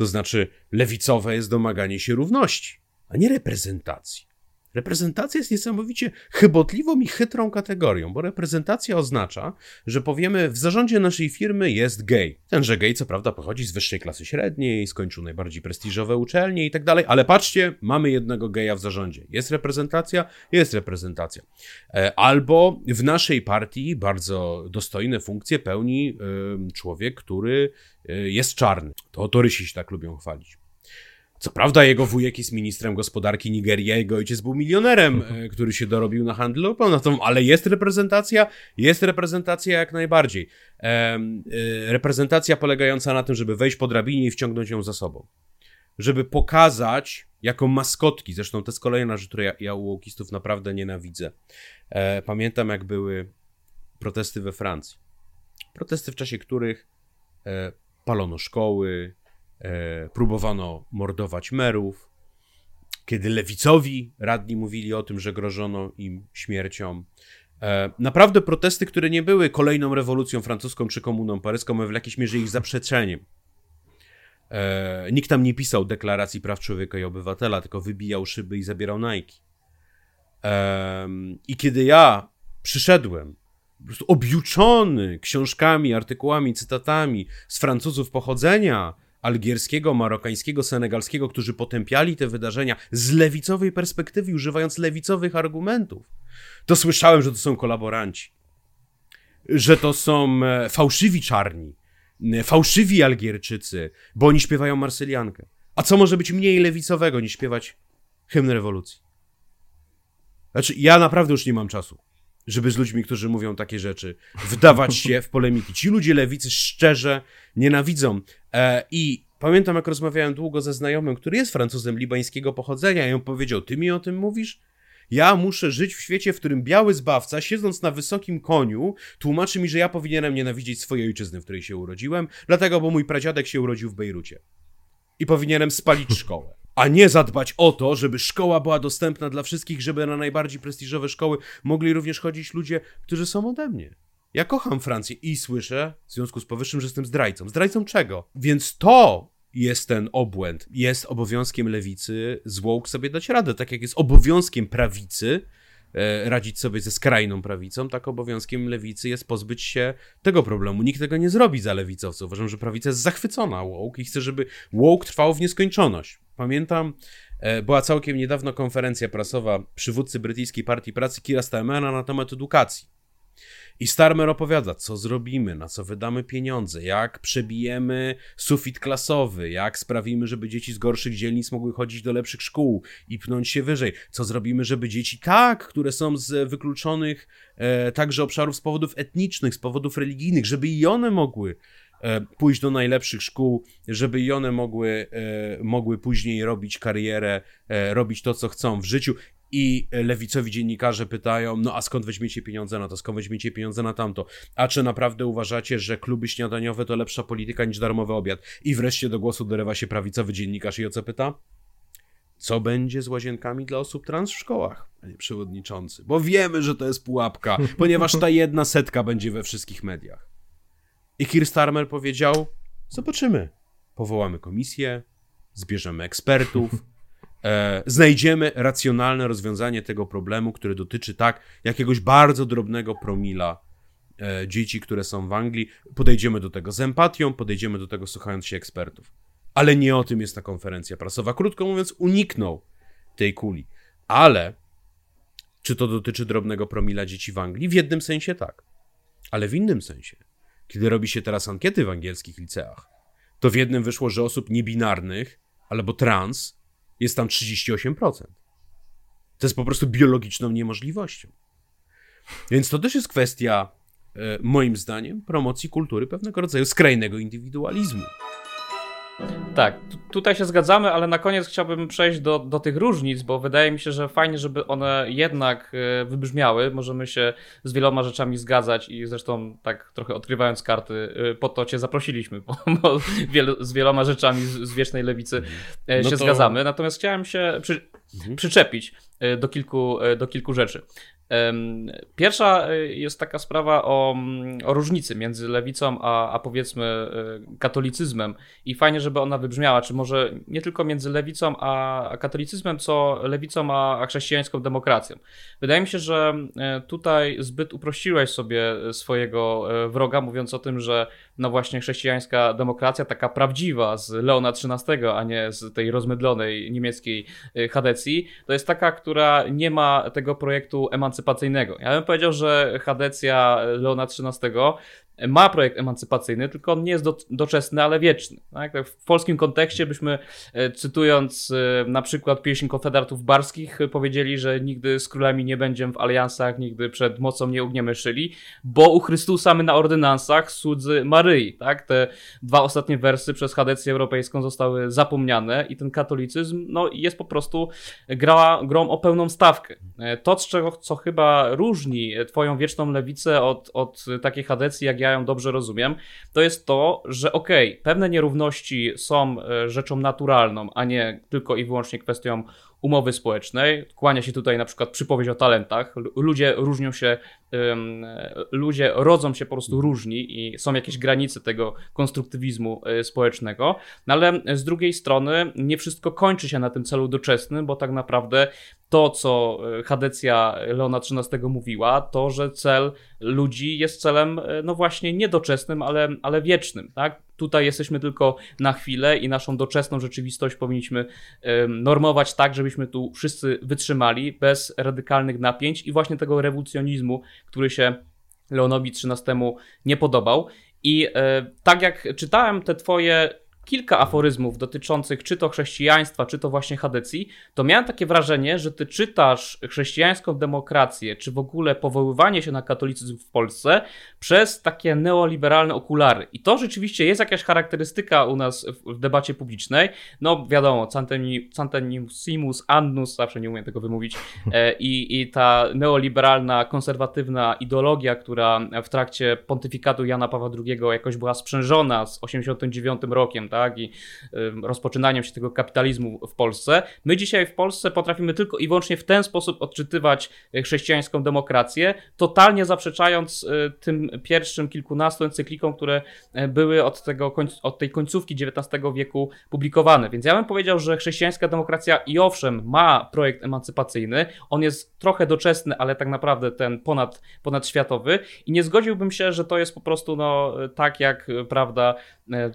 To znaczy, lewicowe jest domaganie się równości, a nie reprezentacji. Reprezentacja jest niesamowicie chybotliwą i chytrą kategorią, bo reprezentacja oznacza, że powiemy, w zarządzie naszej firmy jest gej. Tenże gej, co prawda, pochodzi z wyższej klasy średniej, skończył najbardziej prestiżowe uczelnie i tak dalej, ale patrzcie, mamy jednego geja w zarządzie. Jest reprezentacja? Jest reprezentacja. E, albo w naszej partii bardzo dostojne funkcje pełni człowiek, który e, jest czarny. To torysi się tak lubią chwalić. Co prawda jego wujek jest ministrem gospodarki Nigerii, jego ojciec był milionerem, e, który się dorobił na handlu ale jest reprezentacja, jest reprezentacja jak najbardziej. E, reprezentacja polegająca na tym, żeby wejść po drabinie i wciągnąć ją za sobą. Żeby pokazać jako maskotki, zresztą to jest kolejna rzecz, której ja, ja u łokistów naprawdę nienawidzę. E, pamiętam jak były protesty we Francji. Protesty, w czasie których palono szkoły, próbowano mordować merów, kiedy lewicowi radni mówili o tym, że grożono im śmiercią. E, naprawdę protesty, które nie były kolejną rewolucją francuską czy komuną paryską, ale w jakiejś mierze ich zaprzeczeniem. E, nikt tam nie pisał deklaracji praw człowieka i obywatela, tylko wybijał szyby i zabierał. E, I kiedy ja przyszedłem po prostu objuczony książkami, artykułami, cytatami z Francuzów pochodzenia algierskiego, marokańskiego, senegalskiego, którzy potępiali te wydarzenia z lewicowej perspektywy, używając lewicowych argumentów, to słyszałem, że to są kolaboranci, że to są e, fałszywi czarni, fałszywi Algierczycy, bo oni śpiewają Marsyliankę. A co może być mniej lewicowego niż śpiewać hymn rewolucji? Znaczy, ja naprawdę już nie mam czasu żeby z ludźmi, którzy mówią takie rzeczy, wdawać się w polemiki. Ci ludzie lewicy szczerze nienawidzą. E, I pamiętam, jak rozmawiałem długo ze znajomym, który jest Francuzem libańskiego pochodzenia, i on powiedział: Ty mi o tym mówisz? Ja muszę żyć w świecie, w którym biały zbawca, siedząc na wysokim koniu, tłumaczy mi, że ja powinienem nienawidzieć swojej ojczyzny, w której się urodziłem, dlatego, bo mój pradziadek się urodził w Bejrucie. I powinienem spalić szkołę a nie zadbać o to, żeby szkoła była dostępna dla wszystkich, żeby na najbardziej prestiżowe szkoły mogli również chodzić ludzie, którzy są ode mnie. Ja kocham Francję i słyszę w związku z powyższym, że jestem zdrajcą. Zdrajcą czego? Więc to jest ten obłęd. Jest obowiązkiem lewicy złołk sobie dać radę, tak jak jest obowiązkiem prawicy E, radzić sobie ze skrajną prawicą, tak obowiązkiem lewicy jest pozbyć się tego problemu. Nikt tego nie zrobi za lewicowców. Uważam, że prawica jest zachwycona woke i chce, żeby woke trwał w nieskończoność. Pamiętam, e, była całkiem niedawno konferencja prasowa przywódcy brytyjskiej partii pracy Kira Starmera na temat edukacji. I Starmer opowiada, co zrobimy, na co wydamy pieniądze, jak przebijemy sufit klasowy, jak sprawimy, żeby dzieci z gorszych dzielnic mogły chodzić do lepszych szkół i pnąć się wyżej, co zrobimy, żeby dzieci tak, które są z wykluczonych e, także obszarów z powodów etnicznych, z powodów religijnych, żeby i one mogły e, pójść do najlepszych szkół, żeby i one mogły, e, mogły później robić karierę, e, robić to, co chcą w życiu i lewicowi dziennikarze pytają, no a skąd weźmiecie pieniądze na to, skąd weźmiecie pieniądze na tamto? A czy naprawdę uważacie, że kluby śniadaniowe to lepsza polityka niż darmowy obiad? I wreszcie do głosu dorywa się prawicowy dziennikarz i o co pyta? Co będzie z łazienkami dla osób trans w szkołach, panie przewodniczący? Bo wiemy, że to jest pułapka, ponieważ ta jedna setka będzie we wszystkich mediach. I Keir Starmer powiedział, zobaczymy. Powołamy komisję, zbierzemy ekspertów, e, znajdziemy racjonalne rozwiązanie tego problemu, który dotyczy tak jakiegoś bardzo drobnego promila e, dzieci, które są w Anglii. Podejdziemy do tego z empatią, podejdziemy do tego słuchając się ekspertów. Ale nie o tym jest ta konferencja prasowa. Krótko mówiąc, uniknął tej kuli. Ale czy to dotyczy drobnego promila dzieci w Anglii? W jednym sensie tak. Ale w innym sensie, kiedy robi się teraz ankiety w angielskich liceach, to w jednym wyszło, że osób niebinarnych albo trans jest tam 38%. To jest po prostu biologiczną niemożliwością. Więc to też jest kwestia, e, moim zdaniem, promocji kultury pewnego rodzaju skrajnego indywidualizmu. Tak, tutaj się zgadzamy, ale na koniec chciałbym przejść do, do tych różnic, bo wydaje mi się, że fajnie, żeby one jednak e, wybrzmiały. Możemy się z wieloma rzeczami zgadzać i zresztą tak trochę odkrywając karty, e, po to cię zaprosiliśmy, bo, bo z wieloma rzeczami z, z wiecznej lewicy e, no się to... zgadzamy. Natomiast chciałem się przy, mhm. przyczepić do kilku, do kilku rzeczy. Pierwsza e, jest taka sprawa o, mm, o różnicy między lewicą a, a powiedzmy e, katolicyzmem i fajnie, żeby ona wybrzmiała, czy może nie tylko między lewicą a, katolicyzmem, co lewicą a, a chrześcijańską demokracją. Wydaje mi się, że e, tutaj zbyt uprościłeś sobie swojego wroga, mówiąc o tym, że no właśnie chrześcijańska demokracja, taka prawdziwa z Leona XIII, a nie z tej rozmydlonej niemieckiej Hadecji, to jest taka, która nie ma tego projektu emancypacyjnego. Ja bym powiedział, że Hadecja Leona XIII ma projekt emancypacyjny, tylko on nie jest do, doczesny, ale wieczny. Tak? tak w polskim kontekście byśmy, e, cytując e, na przykład pieśń Konfederatów Barskich, powiedzieli, że nigdy z królami nie będziemy w aliansach, nigdy przed mocą nie ugniemy szyli, bo u Chrystusa my na ordynansach słudzy Maryi. Tak? Te dwa ostatnie wersy przez Hadecję Europejską zostały zapomniane i ten katolicyzm no, jest po prostu grała, grą o pełną stawkę. E, to, z czego, co chyba różni twoją wieczną lewicę od, od takiej Hadecji, jak ja ją dobrze rozumiem, to jest to, że okej, okay, pewne nierówności są e, rzeczą naturalną, a nie tylko i wyłącznie kwestią umowy społecznej. Kłania się tutaj na przykład przypowieść o talentach. Ludzie różnią się, ludzie rodzą się po prostu różni i są jakieś granice tego konstruktywizmu e, społecznego. No ale z drugiej strony nie wszystko kończy się na tym celu doczesnym, bo tak naprawdę to, co e, Hadecja Leona XIII mówiła, to, że cel ludzi jest celem, e, no właśnie, niedoczesnym, ale, ale wiecznym, tak? Tutaj jesteśmy tylko na chwilę i naszą doczesną rzeczywistość powinniśmy normować tak, żebyśmy tu wszyscy wytrzymali bez radykalnych napięć i właśnie tego rewolucjonizmu, który się Leonowi XIII nie podobał. I e, tak jak czytałem te twoje kilka aforyzmów dotyczących czy to chrześcijaństwa, czy to właśnie Hadecji, to miałem takie wrażenie, że ty czytasz chrześcijańską demokrację, czy w ogóle powoływanie się na katolicyzm w Polsce przez takie neoliberalne okulary. I to rzeczywiście jest jakaś charakterystyka u nas w, debacie publicznej. No wiadomo, Centenissimus Annus, zawsze nie umiem tego wymówić, e, i, i ta neoliberalna, konserwatywna ideologia, która w trakcie pontyfikatu Jana Pawła II jakoś była sprzężona z 89 rokiem, tak, i rozpoczynaniem się tego kapitalizmu w Polsce. My dzisiaj w Polsce potrafimy tylko i wyłącznie w ten sposób odczytywać e, chrześcijańską demokrację, totalnie zaprzeczając e, tym pierwszym kilkunastu encyklikom, które e, były od, tego, od tej końcówki XIX wieku publikowane. Więc ja bym powiedział, że chrześcijańska demokracja i owszem ma projekt emancypacyjny, on jest trochę doczesny, ale tak naprawdę ten ponad, ponadświatowy i nie zgodziłbym się, że to jest po prostu no, tak jak, prawda,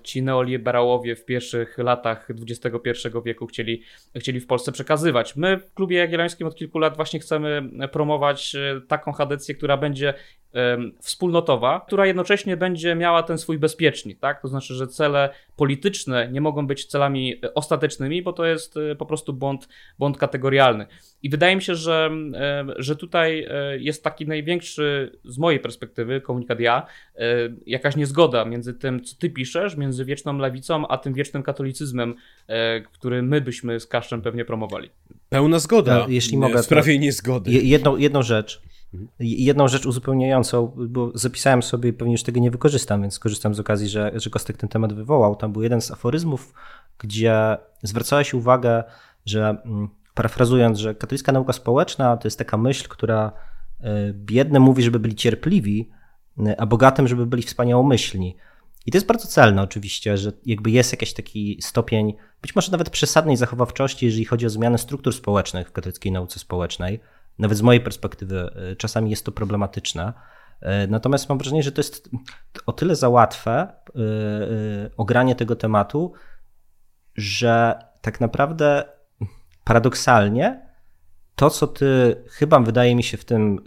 ci neoliberałowie w pierwszych latach XXI wieku chcieli, chcieli w Polsce przekazywać. My w Klubie Jagiellońskim od kilku lat właśnie chcemy promować e, taką hadecję, która będzie wspólnotowa, która jednocześnie będzie miała ten swój bezpiecznik, tak? To znaczy, że cele polityczne nie mogą być celami e, ostatecznymi, bo to jest e, po prostu błąd, błąd kategorialny. I wydaje mi się, że, że tutaj jest taki największy, z mojej perspektywy, komunikat ja, jakaś niezgoda między tym, co ty piszesz, między wieczną lewicą, a tym wiecznym katolicyzmem, który my byśmy z Kaszczem pewnie promowali. Pełna zgoda. Ja, jeśli mogę. W sprawie niezgody. Jedną, jedną rzecz. Jedną rzecz uzupełniającą, bo zapisałem sobie, pewnie już tego nie wykorzystam, więc korzystam z okazji, że, że Kostek ten temat wywołał. Tam był jeden z aforyzmów, gdzie zwracałeś uwagę, że mm, parafrazując, że katolicka nauka społeczna to jest taka myśl, która e, biedne mówi, żeby byli cierpliwi, a bogatym, żeby byli wspaniałomyślni. I to jest bardzo celne oczywiście, że jakby jest jakiś taki stopień, być może nawet przesadnej zachowawczości, jeżeli chodzi o zmianę struktur społecznych w katolickiej nauce społecznej. Nawet z mojej perspektywy e, czasami jest to problematyczne. E, natomiast mam wrażenie, że to jest o tyle za łatwe e, ogranie tego tematu, że tak naprawdę paradoksalnie to, co ty chyba wydaje mi się w tym,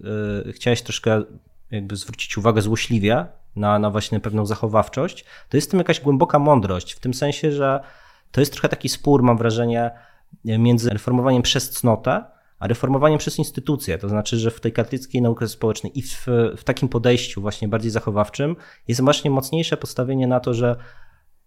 chciałeś troszkę jakby zwrócić uwagę złośliwie na, na właśnie pewną zachowawczość, to jest w tym jakaś głęboka mądrość, w tym sensie, że to jest trochę taki spór, mam wrażenie, między reformowaniem przez cnotę, a reformowaniem przez instytucje. To znaczy, że w tej katolickiej nauce społecznej i w, w takim podejściu właśnie bardziej zachowawczym jest właśnie mocniejsze postawienie na to, że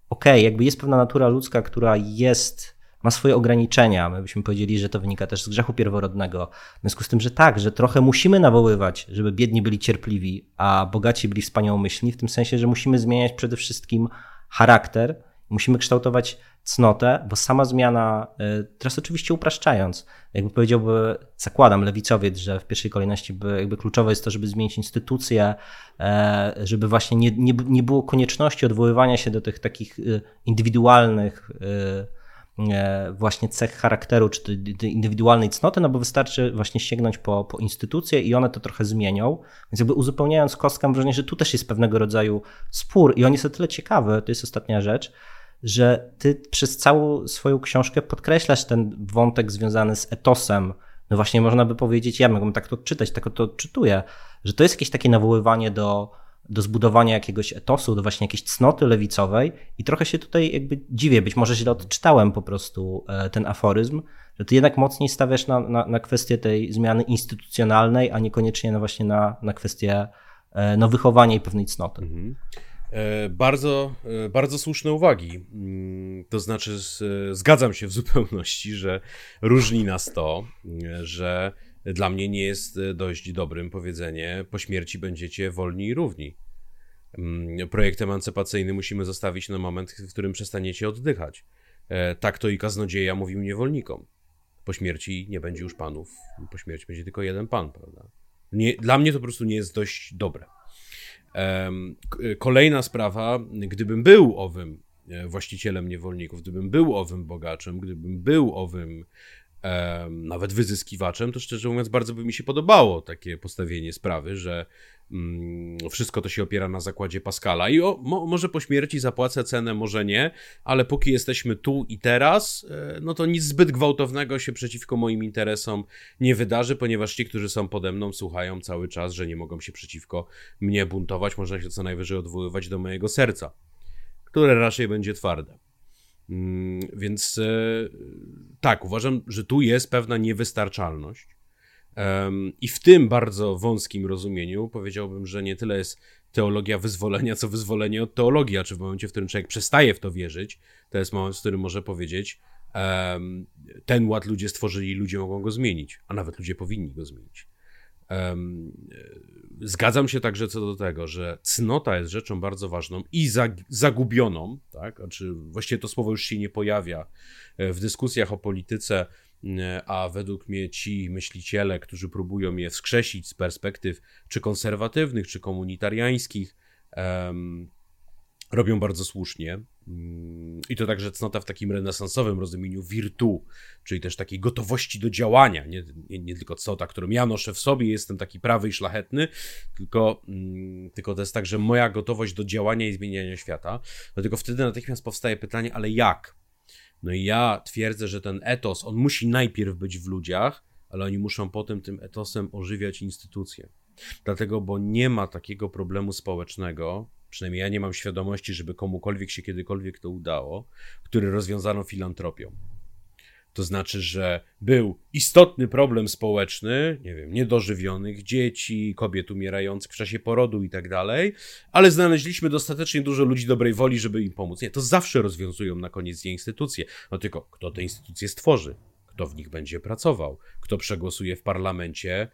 okej, okay, jakby jest pewna natura ludzka, która jest, ma swoje ograniczenia. My byśmy powiedzieli, że to wynika też z grzechu pierworodnego. W związku z tym, że tak, że trochę musimy nawoływać, żeby biedni byli cierpliwi, a bogaci byli wspaniałomyślni, w tym sensie, że musimy zmieniać przede wszystkim charakter, musimy kształtować cnotę, bo sama zmiana, e, teraz oczywiście upraszczając, jakby powiedziałby, zakładam lewicowiec, że w pierwszej kolejności jakby kluczowe jest to, żeby zmienić instytucje, e, żeby właśnie nie, nie, nie było konieczności odwoływania się do tych takich e, indywidualnych właśnie cech charakteru, czy indywidualnej cnoty, no bo wystarczy właśnie sięgnąć po, po instytucje i one to trochę zmienią. Więc jakby uzupełniając kostkę, mam wrażenie, że tu też jest pewnego rodzaju spór i on jest o tyle ciekawy, to jest ostatnia rzecz, że ty przez całą swoją książkę podkreślasz ten wątek związany z etosem. No właśnie można by powiedzieć, ja mogę tak to czytać, tak to odczytuję, że to jest jakieś takie nawoływanie do, do zbudowania jakiegoś etosu, do właśnie jakiejś cnoty lewicowej i trochę się tutaj jakby dziwię, być może źle odczytałem po prostu e, ten aforyzm, że ty jednak mocniej stawiasz na, na, na kwestię tej zmiany instytucjonalnej, a niekoniecznie na właśnie na, na kwestię e, no, wychowania i pewnej cnoty. Mhm. E, bardzo, bardzo słuszne uwagi. Mm, to znaczy, zgadzam się w zupełności, że różni nas to, że dla mnie nie jest e, dość dobrym powiedzenie, po śmierci będziecie wolni i równi. Mm, projekt emancypacyjny musimy zostawić na moment, w którym przestaniecie oddychać. E, tak to i kaznodzieja mówił niewolnikom. Po śmierci nie będzie już panów, po śmierci będzie tylko jeden pan, prawda? Nie, dla mnie to po prostu nie jest dość dobre. E, kolejna sprawa, gdybym był owym właścicielem niewolników, gdybym był owym bogaczem, gdybym był owym nawet wyzyskiwaczem, to szczerze mówiąc bardzo by mi się podobało takie postawienie sprawy, że mm, wszystko to się opiera na zakładzie Pascala i o, mo, może po śmierci zapłacę cenę, może nie, ale póki jesteśmy tu i teraz, e, no to nic zbyt gwałtownego się przeciwko moim interesom nie wydarzy, ponieważ ci, którzy są pode mną, słuchają cały czas, że nie mogą się przeciwko mnie buntować, można się co najwyżej odwoływać do mojego serca, które raczej będzie twarde. Mm, więc e, tak, uważam, że tu jest pewna niewystarczalność. I w tym bardzo wąskim rozumieniu powiedziałbym, że nie tyle jest teologia wyzwolenia, co wyzwolenie od teologii, a czy w momencie, w którym człowiek przestaje w to wierzyć, to jest moment, w którym może powiedzieć, ten ład ludzie stworzyli, ludzie mogą go zmienić, a nawet ludzie powinni go zmienić. Zgadzam się także co do tego, że cnota jest rzeczą bardzo ważną i zagubioną, tak? Znaczy, właściwie to słowo już się nie pojawia e, w dyskusjach o polityce, e, a według mnie ci myśliciele, którzy próbują je wskrzesić z perspektyw czy konserwatywnych, czy komunitariańskich, um, robią bardzo słusznie. I to także cnota w takim renesansowym rozumieniu virtu, czyli też takiej gotowości do działania. Nie, nie, nie, tylko cnota, którą ja noszę w sobie, jestem taki prawy i szlachetny, tylko, mm, tylko to jest także moja gotowość do działania i zmieniania świata. Dlatego wtedy natychmiast powstaje pytanie, ale jak? No i ja twierdzę, że ten etos, on musi najpierw być w ludziach, ale oni muszą potem tym etosem ożywiać instytucje. Dlatego, bo nie ma takiego problemu społecznego, przynajmniej ja nie mam świadomości, żeby komukolwiek się kiedykolwiek to udało, który rozwiązano filantropią. To znaczy, że był istotny problem społeczny, nie wiem, niedożywionych dzieci, kobiet umierających w czasie porodu i tak dalej, ale znaleźliśmy dostatecznie dużo ludzi dobrej woli, żeby im pomóc. Nie, to zawsze rozwiązują na koniec je instytucje. No tylko kto te instytucje stworzy? Kto w nich będzie pracował, kto przegłosuje w parlamencie,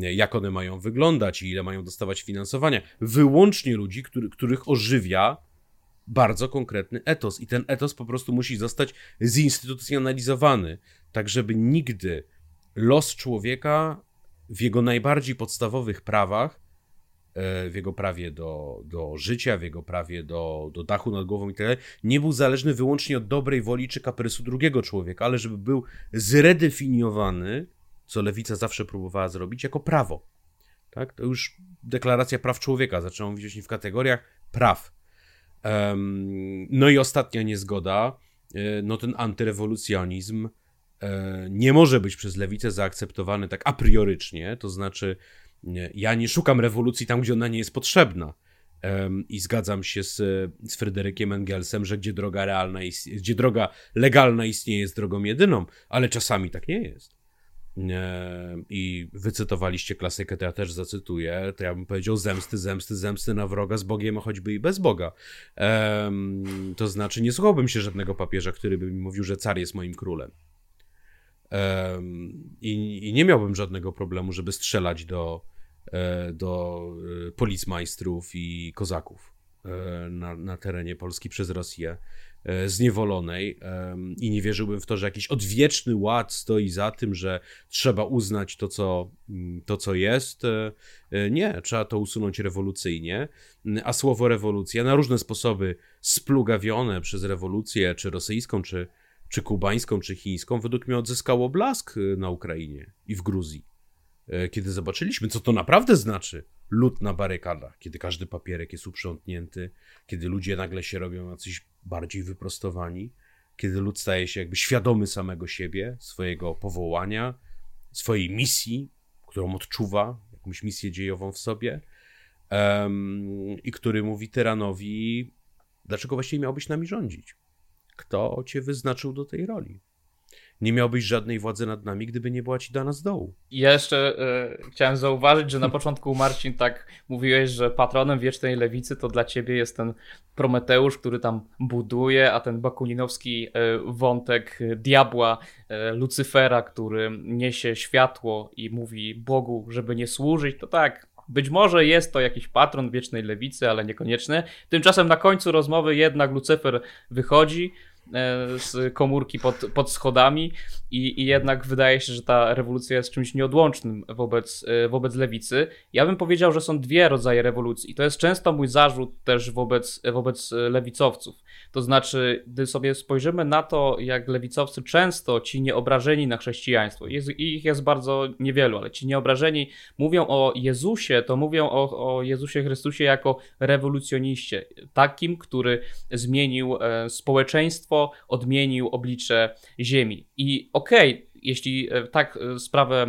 jak one mają wyglądać i ile mają dostawać finansowania. Wyłącznie ludzi, który, których ożywia bardzo konkretny etos. I ten etos po prostu musi zostać zinstytucjonalizowany, tak żeby nigdy los człowieka w jego najbardziej podstawowych prawach w jego prawie do, do życia, w jego prawie do, do dachu nad głową i tak dalej, nie był zależny wyłącznie od dobrej woli czy kaprysu drugiego człowieka, ale żeby był zredefiniowany, co lewica zawsze próbowała zrobić, jako prawo. Tak? To już deklaracja praw człowieka zaczęła mówić w kategoriach praw. No i ostatnia niezgoda, e, no ten antyrewolucjonizm e, nie może być przez lewicę zaakceptowany tak a priorycznie, to znaczy ja nie szukam rewolucji tam, gdzie ona nie jest potrzebna. I zgadzam się z, z Fryderykiem Engelsem, że gdzie droga realna, gdzie droga legalna istnieje, jest drogą jedyną, ale czasami tak nie jest. I wycytowaliście klasykę, to ja też zacytuję. To ja bym powiedział zemsty, zemsty, zemsty na wroga z Bogiem, choćby i bez Boga. To znaczy, nie słuchałbym się żadnego papieża, który by mi mówił, że car jest moim królem. I, I, nie miałbym żadnego problemu, żeby strzelać do, e, do e, policmajstrów i kozaków e, na, na terenie Polski przez Rosję zniewolonej i nie wierzyłbym w to, że jakiś odwieczny ład stoi za tym, że trzeba uznać to, co, mm, to, co jest. Nie, trzeba to usunąć rewolucyjnie, a słowo rewolucja na różne sposoby splugawione przez rewolucję, czy rosyjską, czy, czy kubańską, czy chińską, według mnie odzyskało blask y, na Ukrainie i w Gruzji. E, kiedy zobaczyliśmy, co to naprawdę znaczy lud na barykadach, kiedy każdy papierek jest uprzątnięty, kiedy ludzie nagle się robią jacyś bardziej wyprostowani, kiedy lud staje się jakby świadomy samego siebie, swojego powołania, swojej misji, którą odczuwa, jakąś misję dziejową w sobie. um, i który mówi tyranowi, dlaczego właściwie miałbyś nami rządzić? Kto cię wyznaczył do tej roli? nie miałbyś żadnej władzy nad nami, gdyby nie była ci dana z dołu. Ja jeszcze y, chciałem zauważyć, że na początku Marcin tak mówiłeś, że patronem wiecznej lewicy to dla ciebie jest ten Prometeusz, który tam buduje, a ten bakuninowski y, wątek diabła, y, Lucyfera, który niesie światło i mówi Bogu, żeby nie służyć, to tak, być może jest to jakiś patron wiecznej lewicy, ale niekoniecznie. Tymczasem na końcu rozmowy jednak Lucyfer wychodzi, E, z komórki pod, pod schodami i, i jednak wydaje się, że ta rewolucja jest czymś nieodłącznym wobec, e, wobec lewicy. Ja bym powiedział, że są dwie rodzaje rewolucji i to jest często mój zarzut też wobec, wobec lewicowców. To znaczy, gdy sobie spojrzymy na to, jak lewicowcy często, ci nieobrażeni na chrześcijaństwo, jest, ich jest bardzo niewielu, ale ci nieobrażeni mówią o Jezusie, to mówią o, o Jezusie Chrystusie jako rewolucjoniście, takim, który zmienił e, społeczeństwo, odmienił oblicze Ziemi. I okej, okay, jeśli e, tak e, sprawę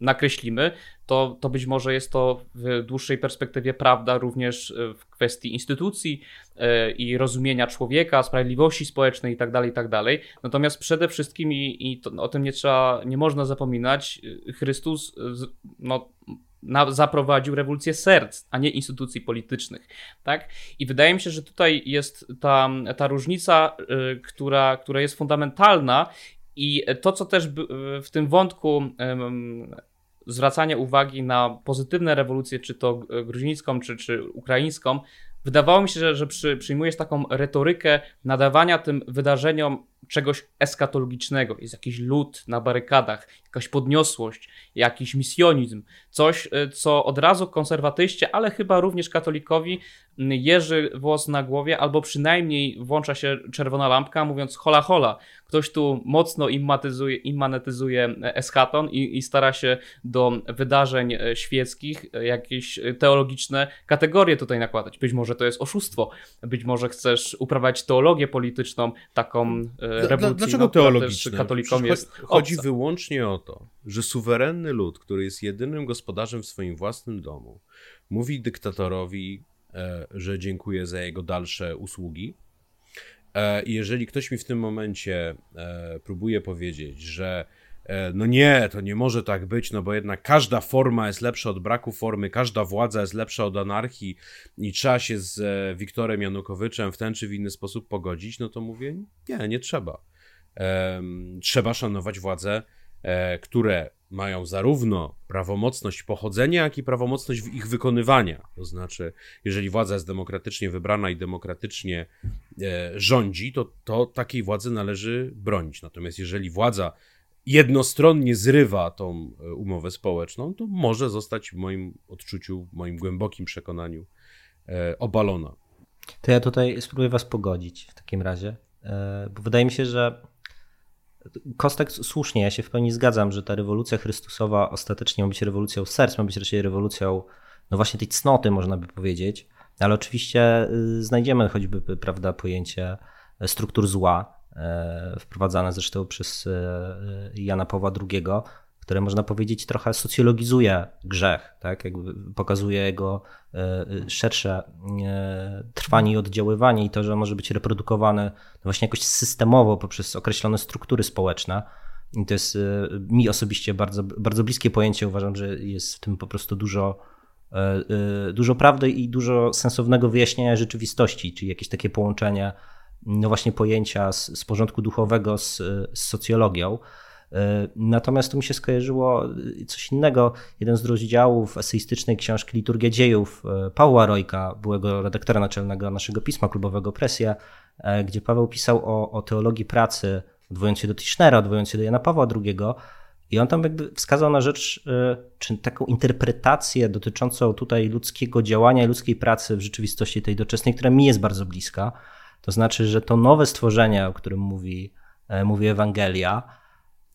nakreślimy, to, to być może jest to w dłuższej perspektywie prawda również e, w kwestii instytucji i rozumienia człowieka, sprawiedliwości społecznej itd., tak itd. Tak Natomiast przede wszystkim, i, i to, o tym nie trzeba, nie można zapominać, Chrystus no, na, zaprowadził rewolucję serc, a nie instytucji politycznych. Tak? I wydaje mi się, że tutaj jest ta, ta różnica, y, która, która jest fundamentalna i to, co też w tym wątku zwracania uwagi na pozytywne rewolucje, czy to gruzińską, czy, czy ukraińską, wydawało mi się, że, że przy, przyjmujesz taką retorykę nadawania tym wydarzeniom czegoś eskatologicznego. Jest jakiś lud na barykadach, jakaś podniosłość, jakiś misjonizm, coś, y, co od razu konserwatyście, ale chyba również katolikowi jeży włos na głowie, albo przynajmniej włącza się czerwona lampka, mówiąc hola hola, ktoś tu mocno immatyzuje, immanetyzuje eschaton i, i stara się do wydarzeń świeckich jakieś teologiczne kategorie tutaj nakładać. Być może to jest oszustwo, być może chcesz uprawiać teologię polityczną, taką e, rewolucyjną, Dlaczego teologiczną? katolikom jest Chodzi obca. wyłącznie o to, że suwerenny lud, który jest jedynym gospodarzem w swoim własnym domu, mówi dyktatorowi, E, że dziękuję za jego dalsze usługi. E, I jeżeli ktoś mi w tym momencie e, próbuje powiedzieć, że no nie, to nie może tak być, no bo jednak każda forma jest lepsza od braku formy, każda władza jest lepsza od anarchii i trzeba się z Wiktorem Janukowiczem w ten czy w inny sposób pogodzić, no to mówię, nie, nie trzeba. Trzeba szanować władze, które mają zarówno prawomocność pochodzenia, jak i prawomocność ich wykonywania. To znaczy, jeżeli władza jest demokratycznie wybrana i demokratycznie e, rządzi, to, to takiej władzy należy bronić. Natomiast jeżeli władza jednostronnie zrywa tą e, umowę społeczną, to może zostać w moim odczuciu, w moim głębokim przekonaniu e, obalona. To ja tutaj spróbuję was pogodzić w takim razie, e, bo wydaje mi się, że Kostek słusznie, ja się w pełni zgadzam, że ta rewolucja Chrystusowa ostatecznie ma być rewolucją serc, ma być raczej rewolucją, no właśnie tej cnoty, można by powiedzieć, ale oczywiście y, znajdziemy choćby, prawda, pojęcie struktur zła, wprowadzane zresztą przez e, Jana Pawła II, które można powiedzieć trochę socjologizuje grzech, tak? Jakby pokazuje jego e, e, szersze e, trwanie i oddziaływanie i to, że może być reprodukowane właśnie jakoś systemowo poprzez określone struktury społeczne. I to jest mi osobiście bardzo, bardzo bliskie pojęcie. Uważam, że jest w tym po prostu dużo, dużo prawdy i dużo sensownego wyjaśnienia rzeczywistości, czyli jakieś takie połączenie no właśnie pojęcia z, z porządku duchowego z, z socjologią. E, natomiast tu mi się skojarzyło e, coś innego. Jeden z rozdziałów eseistycznej książki Liturgia Dziejów e, Pawła Rojka, byłego redaktora naczelnego naszego pisma klubowego Presja, gdzie Paweł pisał o, o teologii pracy, odwołując się do Tischnera, odwołując się do Jana Pawła II. I on tam jakby wskazał na rzecz, czy taką interpretację dotyczącą tutaj ludzkiego działania i ludzkiej pracy w rzeczywistości tej doczesnej, która mi jest bardzo bliska. To znaczy, że to nowe stworzenie, o którym mówi, mówi Ewangelia,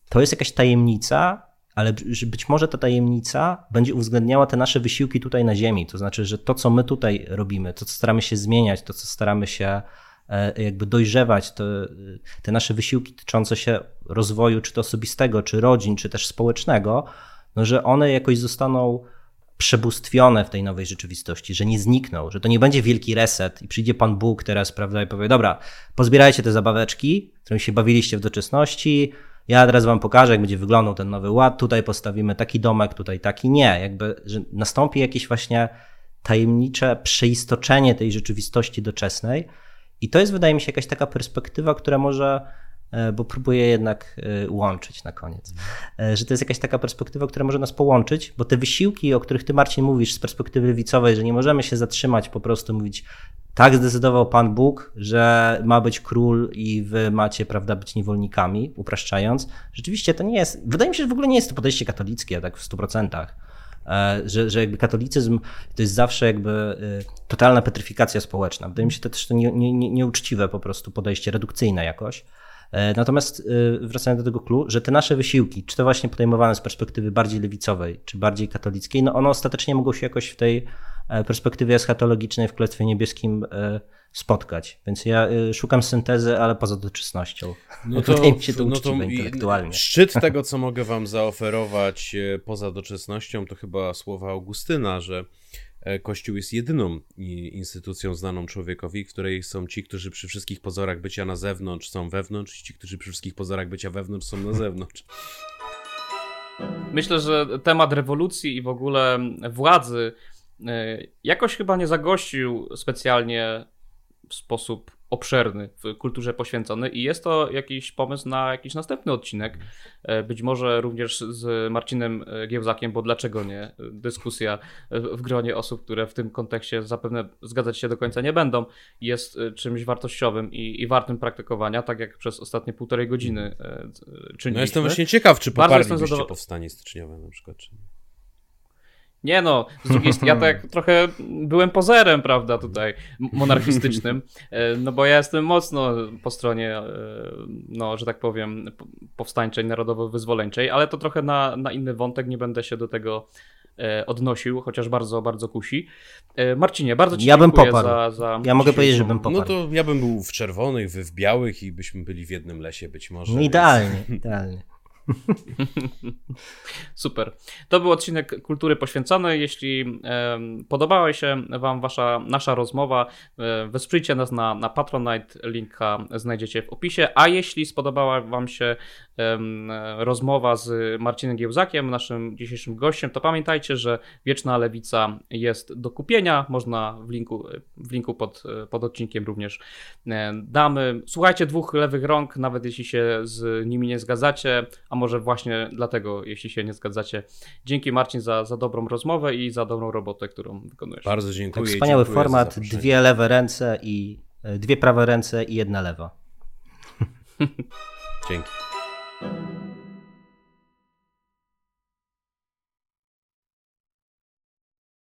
to jest jakaś tajemnica, ale być może ta tajemnica będzie uwzględniała te nasze wysiłki tutaj na Ziemi. To znaczy, że to, co my tutaj robimy, to, co staramy się zmieniać, to, co staramy się e, jakby dojrzewać, to, te nasze wysiłki tyczące się rozwoju, czy to osobistego, czy rodzin, czy też społecznego, no, że one jakoś zostaną przebóstwione w tej nowej rzeczywistości, że nie znikną, że to nie będzie wielki reset i przyjdzie Pan Bóg teraz, prawda, i powie, dobra, pozbierajcie te zabaweczki, którymi się bawiliście w doczesności, ja teraz wam pokażę, jak będzie wyglądał ten nowy ład, tutaj postawimy taki domek, tutaj taki. Nie, jakby, że nastąpi jakieś właśnie tajemnicze przeistoczenie tej rzeczywistości doczesnej. I to jest, wydaje mi się, jakaś taka perspektywa, która może bo próbuję jednak e, łączyć na koniec. E, że to jest jakaś taka perspektywa, która może nas połączyć, bo te wysiłki, o których ty Marcin mówisz z perspektywy lewicowej, że nie możemy się zatrzymać, po prostu mówić, tak zdecydował Pan Bóg, że ma być król i wy macie, prawda, być niewolnikami, upraszczając. Rzeczywiście to nie jest, wydaje mi się, że w ogóle nie jest to podejście katolickie, tak w 100%. Że, że jakby katolicyzm to jest zawsze jakby totalna petryfikacja społeczna. Wydaje mi się to też to nie, nie, nieuczciwe po prostu podejście, redukcyjne jakoś. E, natomiast e, wracając do tego klu, że te nasze wysiłki, czy to właśnie podejmowane z perspektywy bardziej lewicowej, czy bardziej katolickiej, no one ostatecznie mogą się jakoś w tej e, perspektywie eschatologicznej w Królestwie Niebieskim spotkać. Więc ja szukam syntezy, ale poza doczesnością. No to, Wydaje mi się to no to intelektualnie. Szczyt tego, co mogę wam zaoferować poza doczesnością, to chyba słowa Augustyna, że Kościół jest jedyną instytucją znaną człowiekowi, w której są ci, którzy przy wszystkich pozorach bycia na zewnątrz są wewnątrz, i ci, którzy przy wszystkich pozorach bycia wewnątrz są na zewnątrz. Myślę, że temat rewolucji i w ogóle władzy e, jakoś chyba nie zagościł specjalnie w sposób obszerny w kulturze poświęcony i jest to jakiś pomysł na jakiś następny odcinek, e, być może również z Marcinem e, Giełzakiem, bo dlaczego nie? Dyskusja w gronie osób, które w tym kontekście zapewne zgadzać się do końca nie będą, jest e, czymś wartościowym i, i wartym praktykowania, tak jak przez ostatnie półtorej godziny czyniliśmy. No jestem właśnie ciekaw, czy poparlibyście powstanie styczniowe na przykład. Czy... Nie no, z drugiej strony, ja tak trochę byłem pozerem, prawda, tutaj monarchistycznym, e, no bo ja jestem mocno po stronie, e, no, że tak powiem, powstańczej, narodowo-wyzwoleńczej, ale to trochę na, na inny wątek, nie będę się do tego e, odnosił, chociaż bardzo, bardzo kusi. Marcinie, bardzo Ci ja dziękuję bym poparł. za, za Ja mogę powiedzieć, że bym poparł. No to ja bym był w czerwonych, wy w białych i byśmy byli w jednym lesie być może. No idealnie, więc... idealnie. Super. To był odcinek kultury poświęcony. Jeśli e, podobała się Wam wasza, nasza rozmowa, e, wesprzyjcie nas na, na Patronite. Linka znajdziecie w opisie. A jeśli spodobała Wam się e, rozmowa z Marcinem Giełzakiem, naszym dzisiejszym gościem, to pamiętajcie, że Wieczna Lewica jest do kupienia. Można w linku, w linku pod, pod odcinkiem również e, damy. Słuchajcie dwóch lewych rąk, nawet jeśli się z nimi nie zgadzacie, a może właśnie dlatego, jeśli się nie zgadzacie. Dzięki Marcin za, za dobrą rozmowę i za dobrą robotę, którą wykonujesz. Bardzo dziękuję. Tak, wspaniały dziękuję format, dwie lewe ręce i e, dwie prawe ręce i jedna lewa. Dzięki.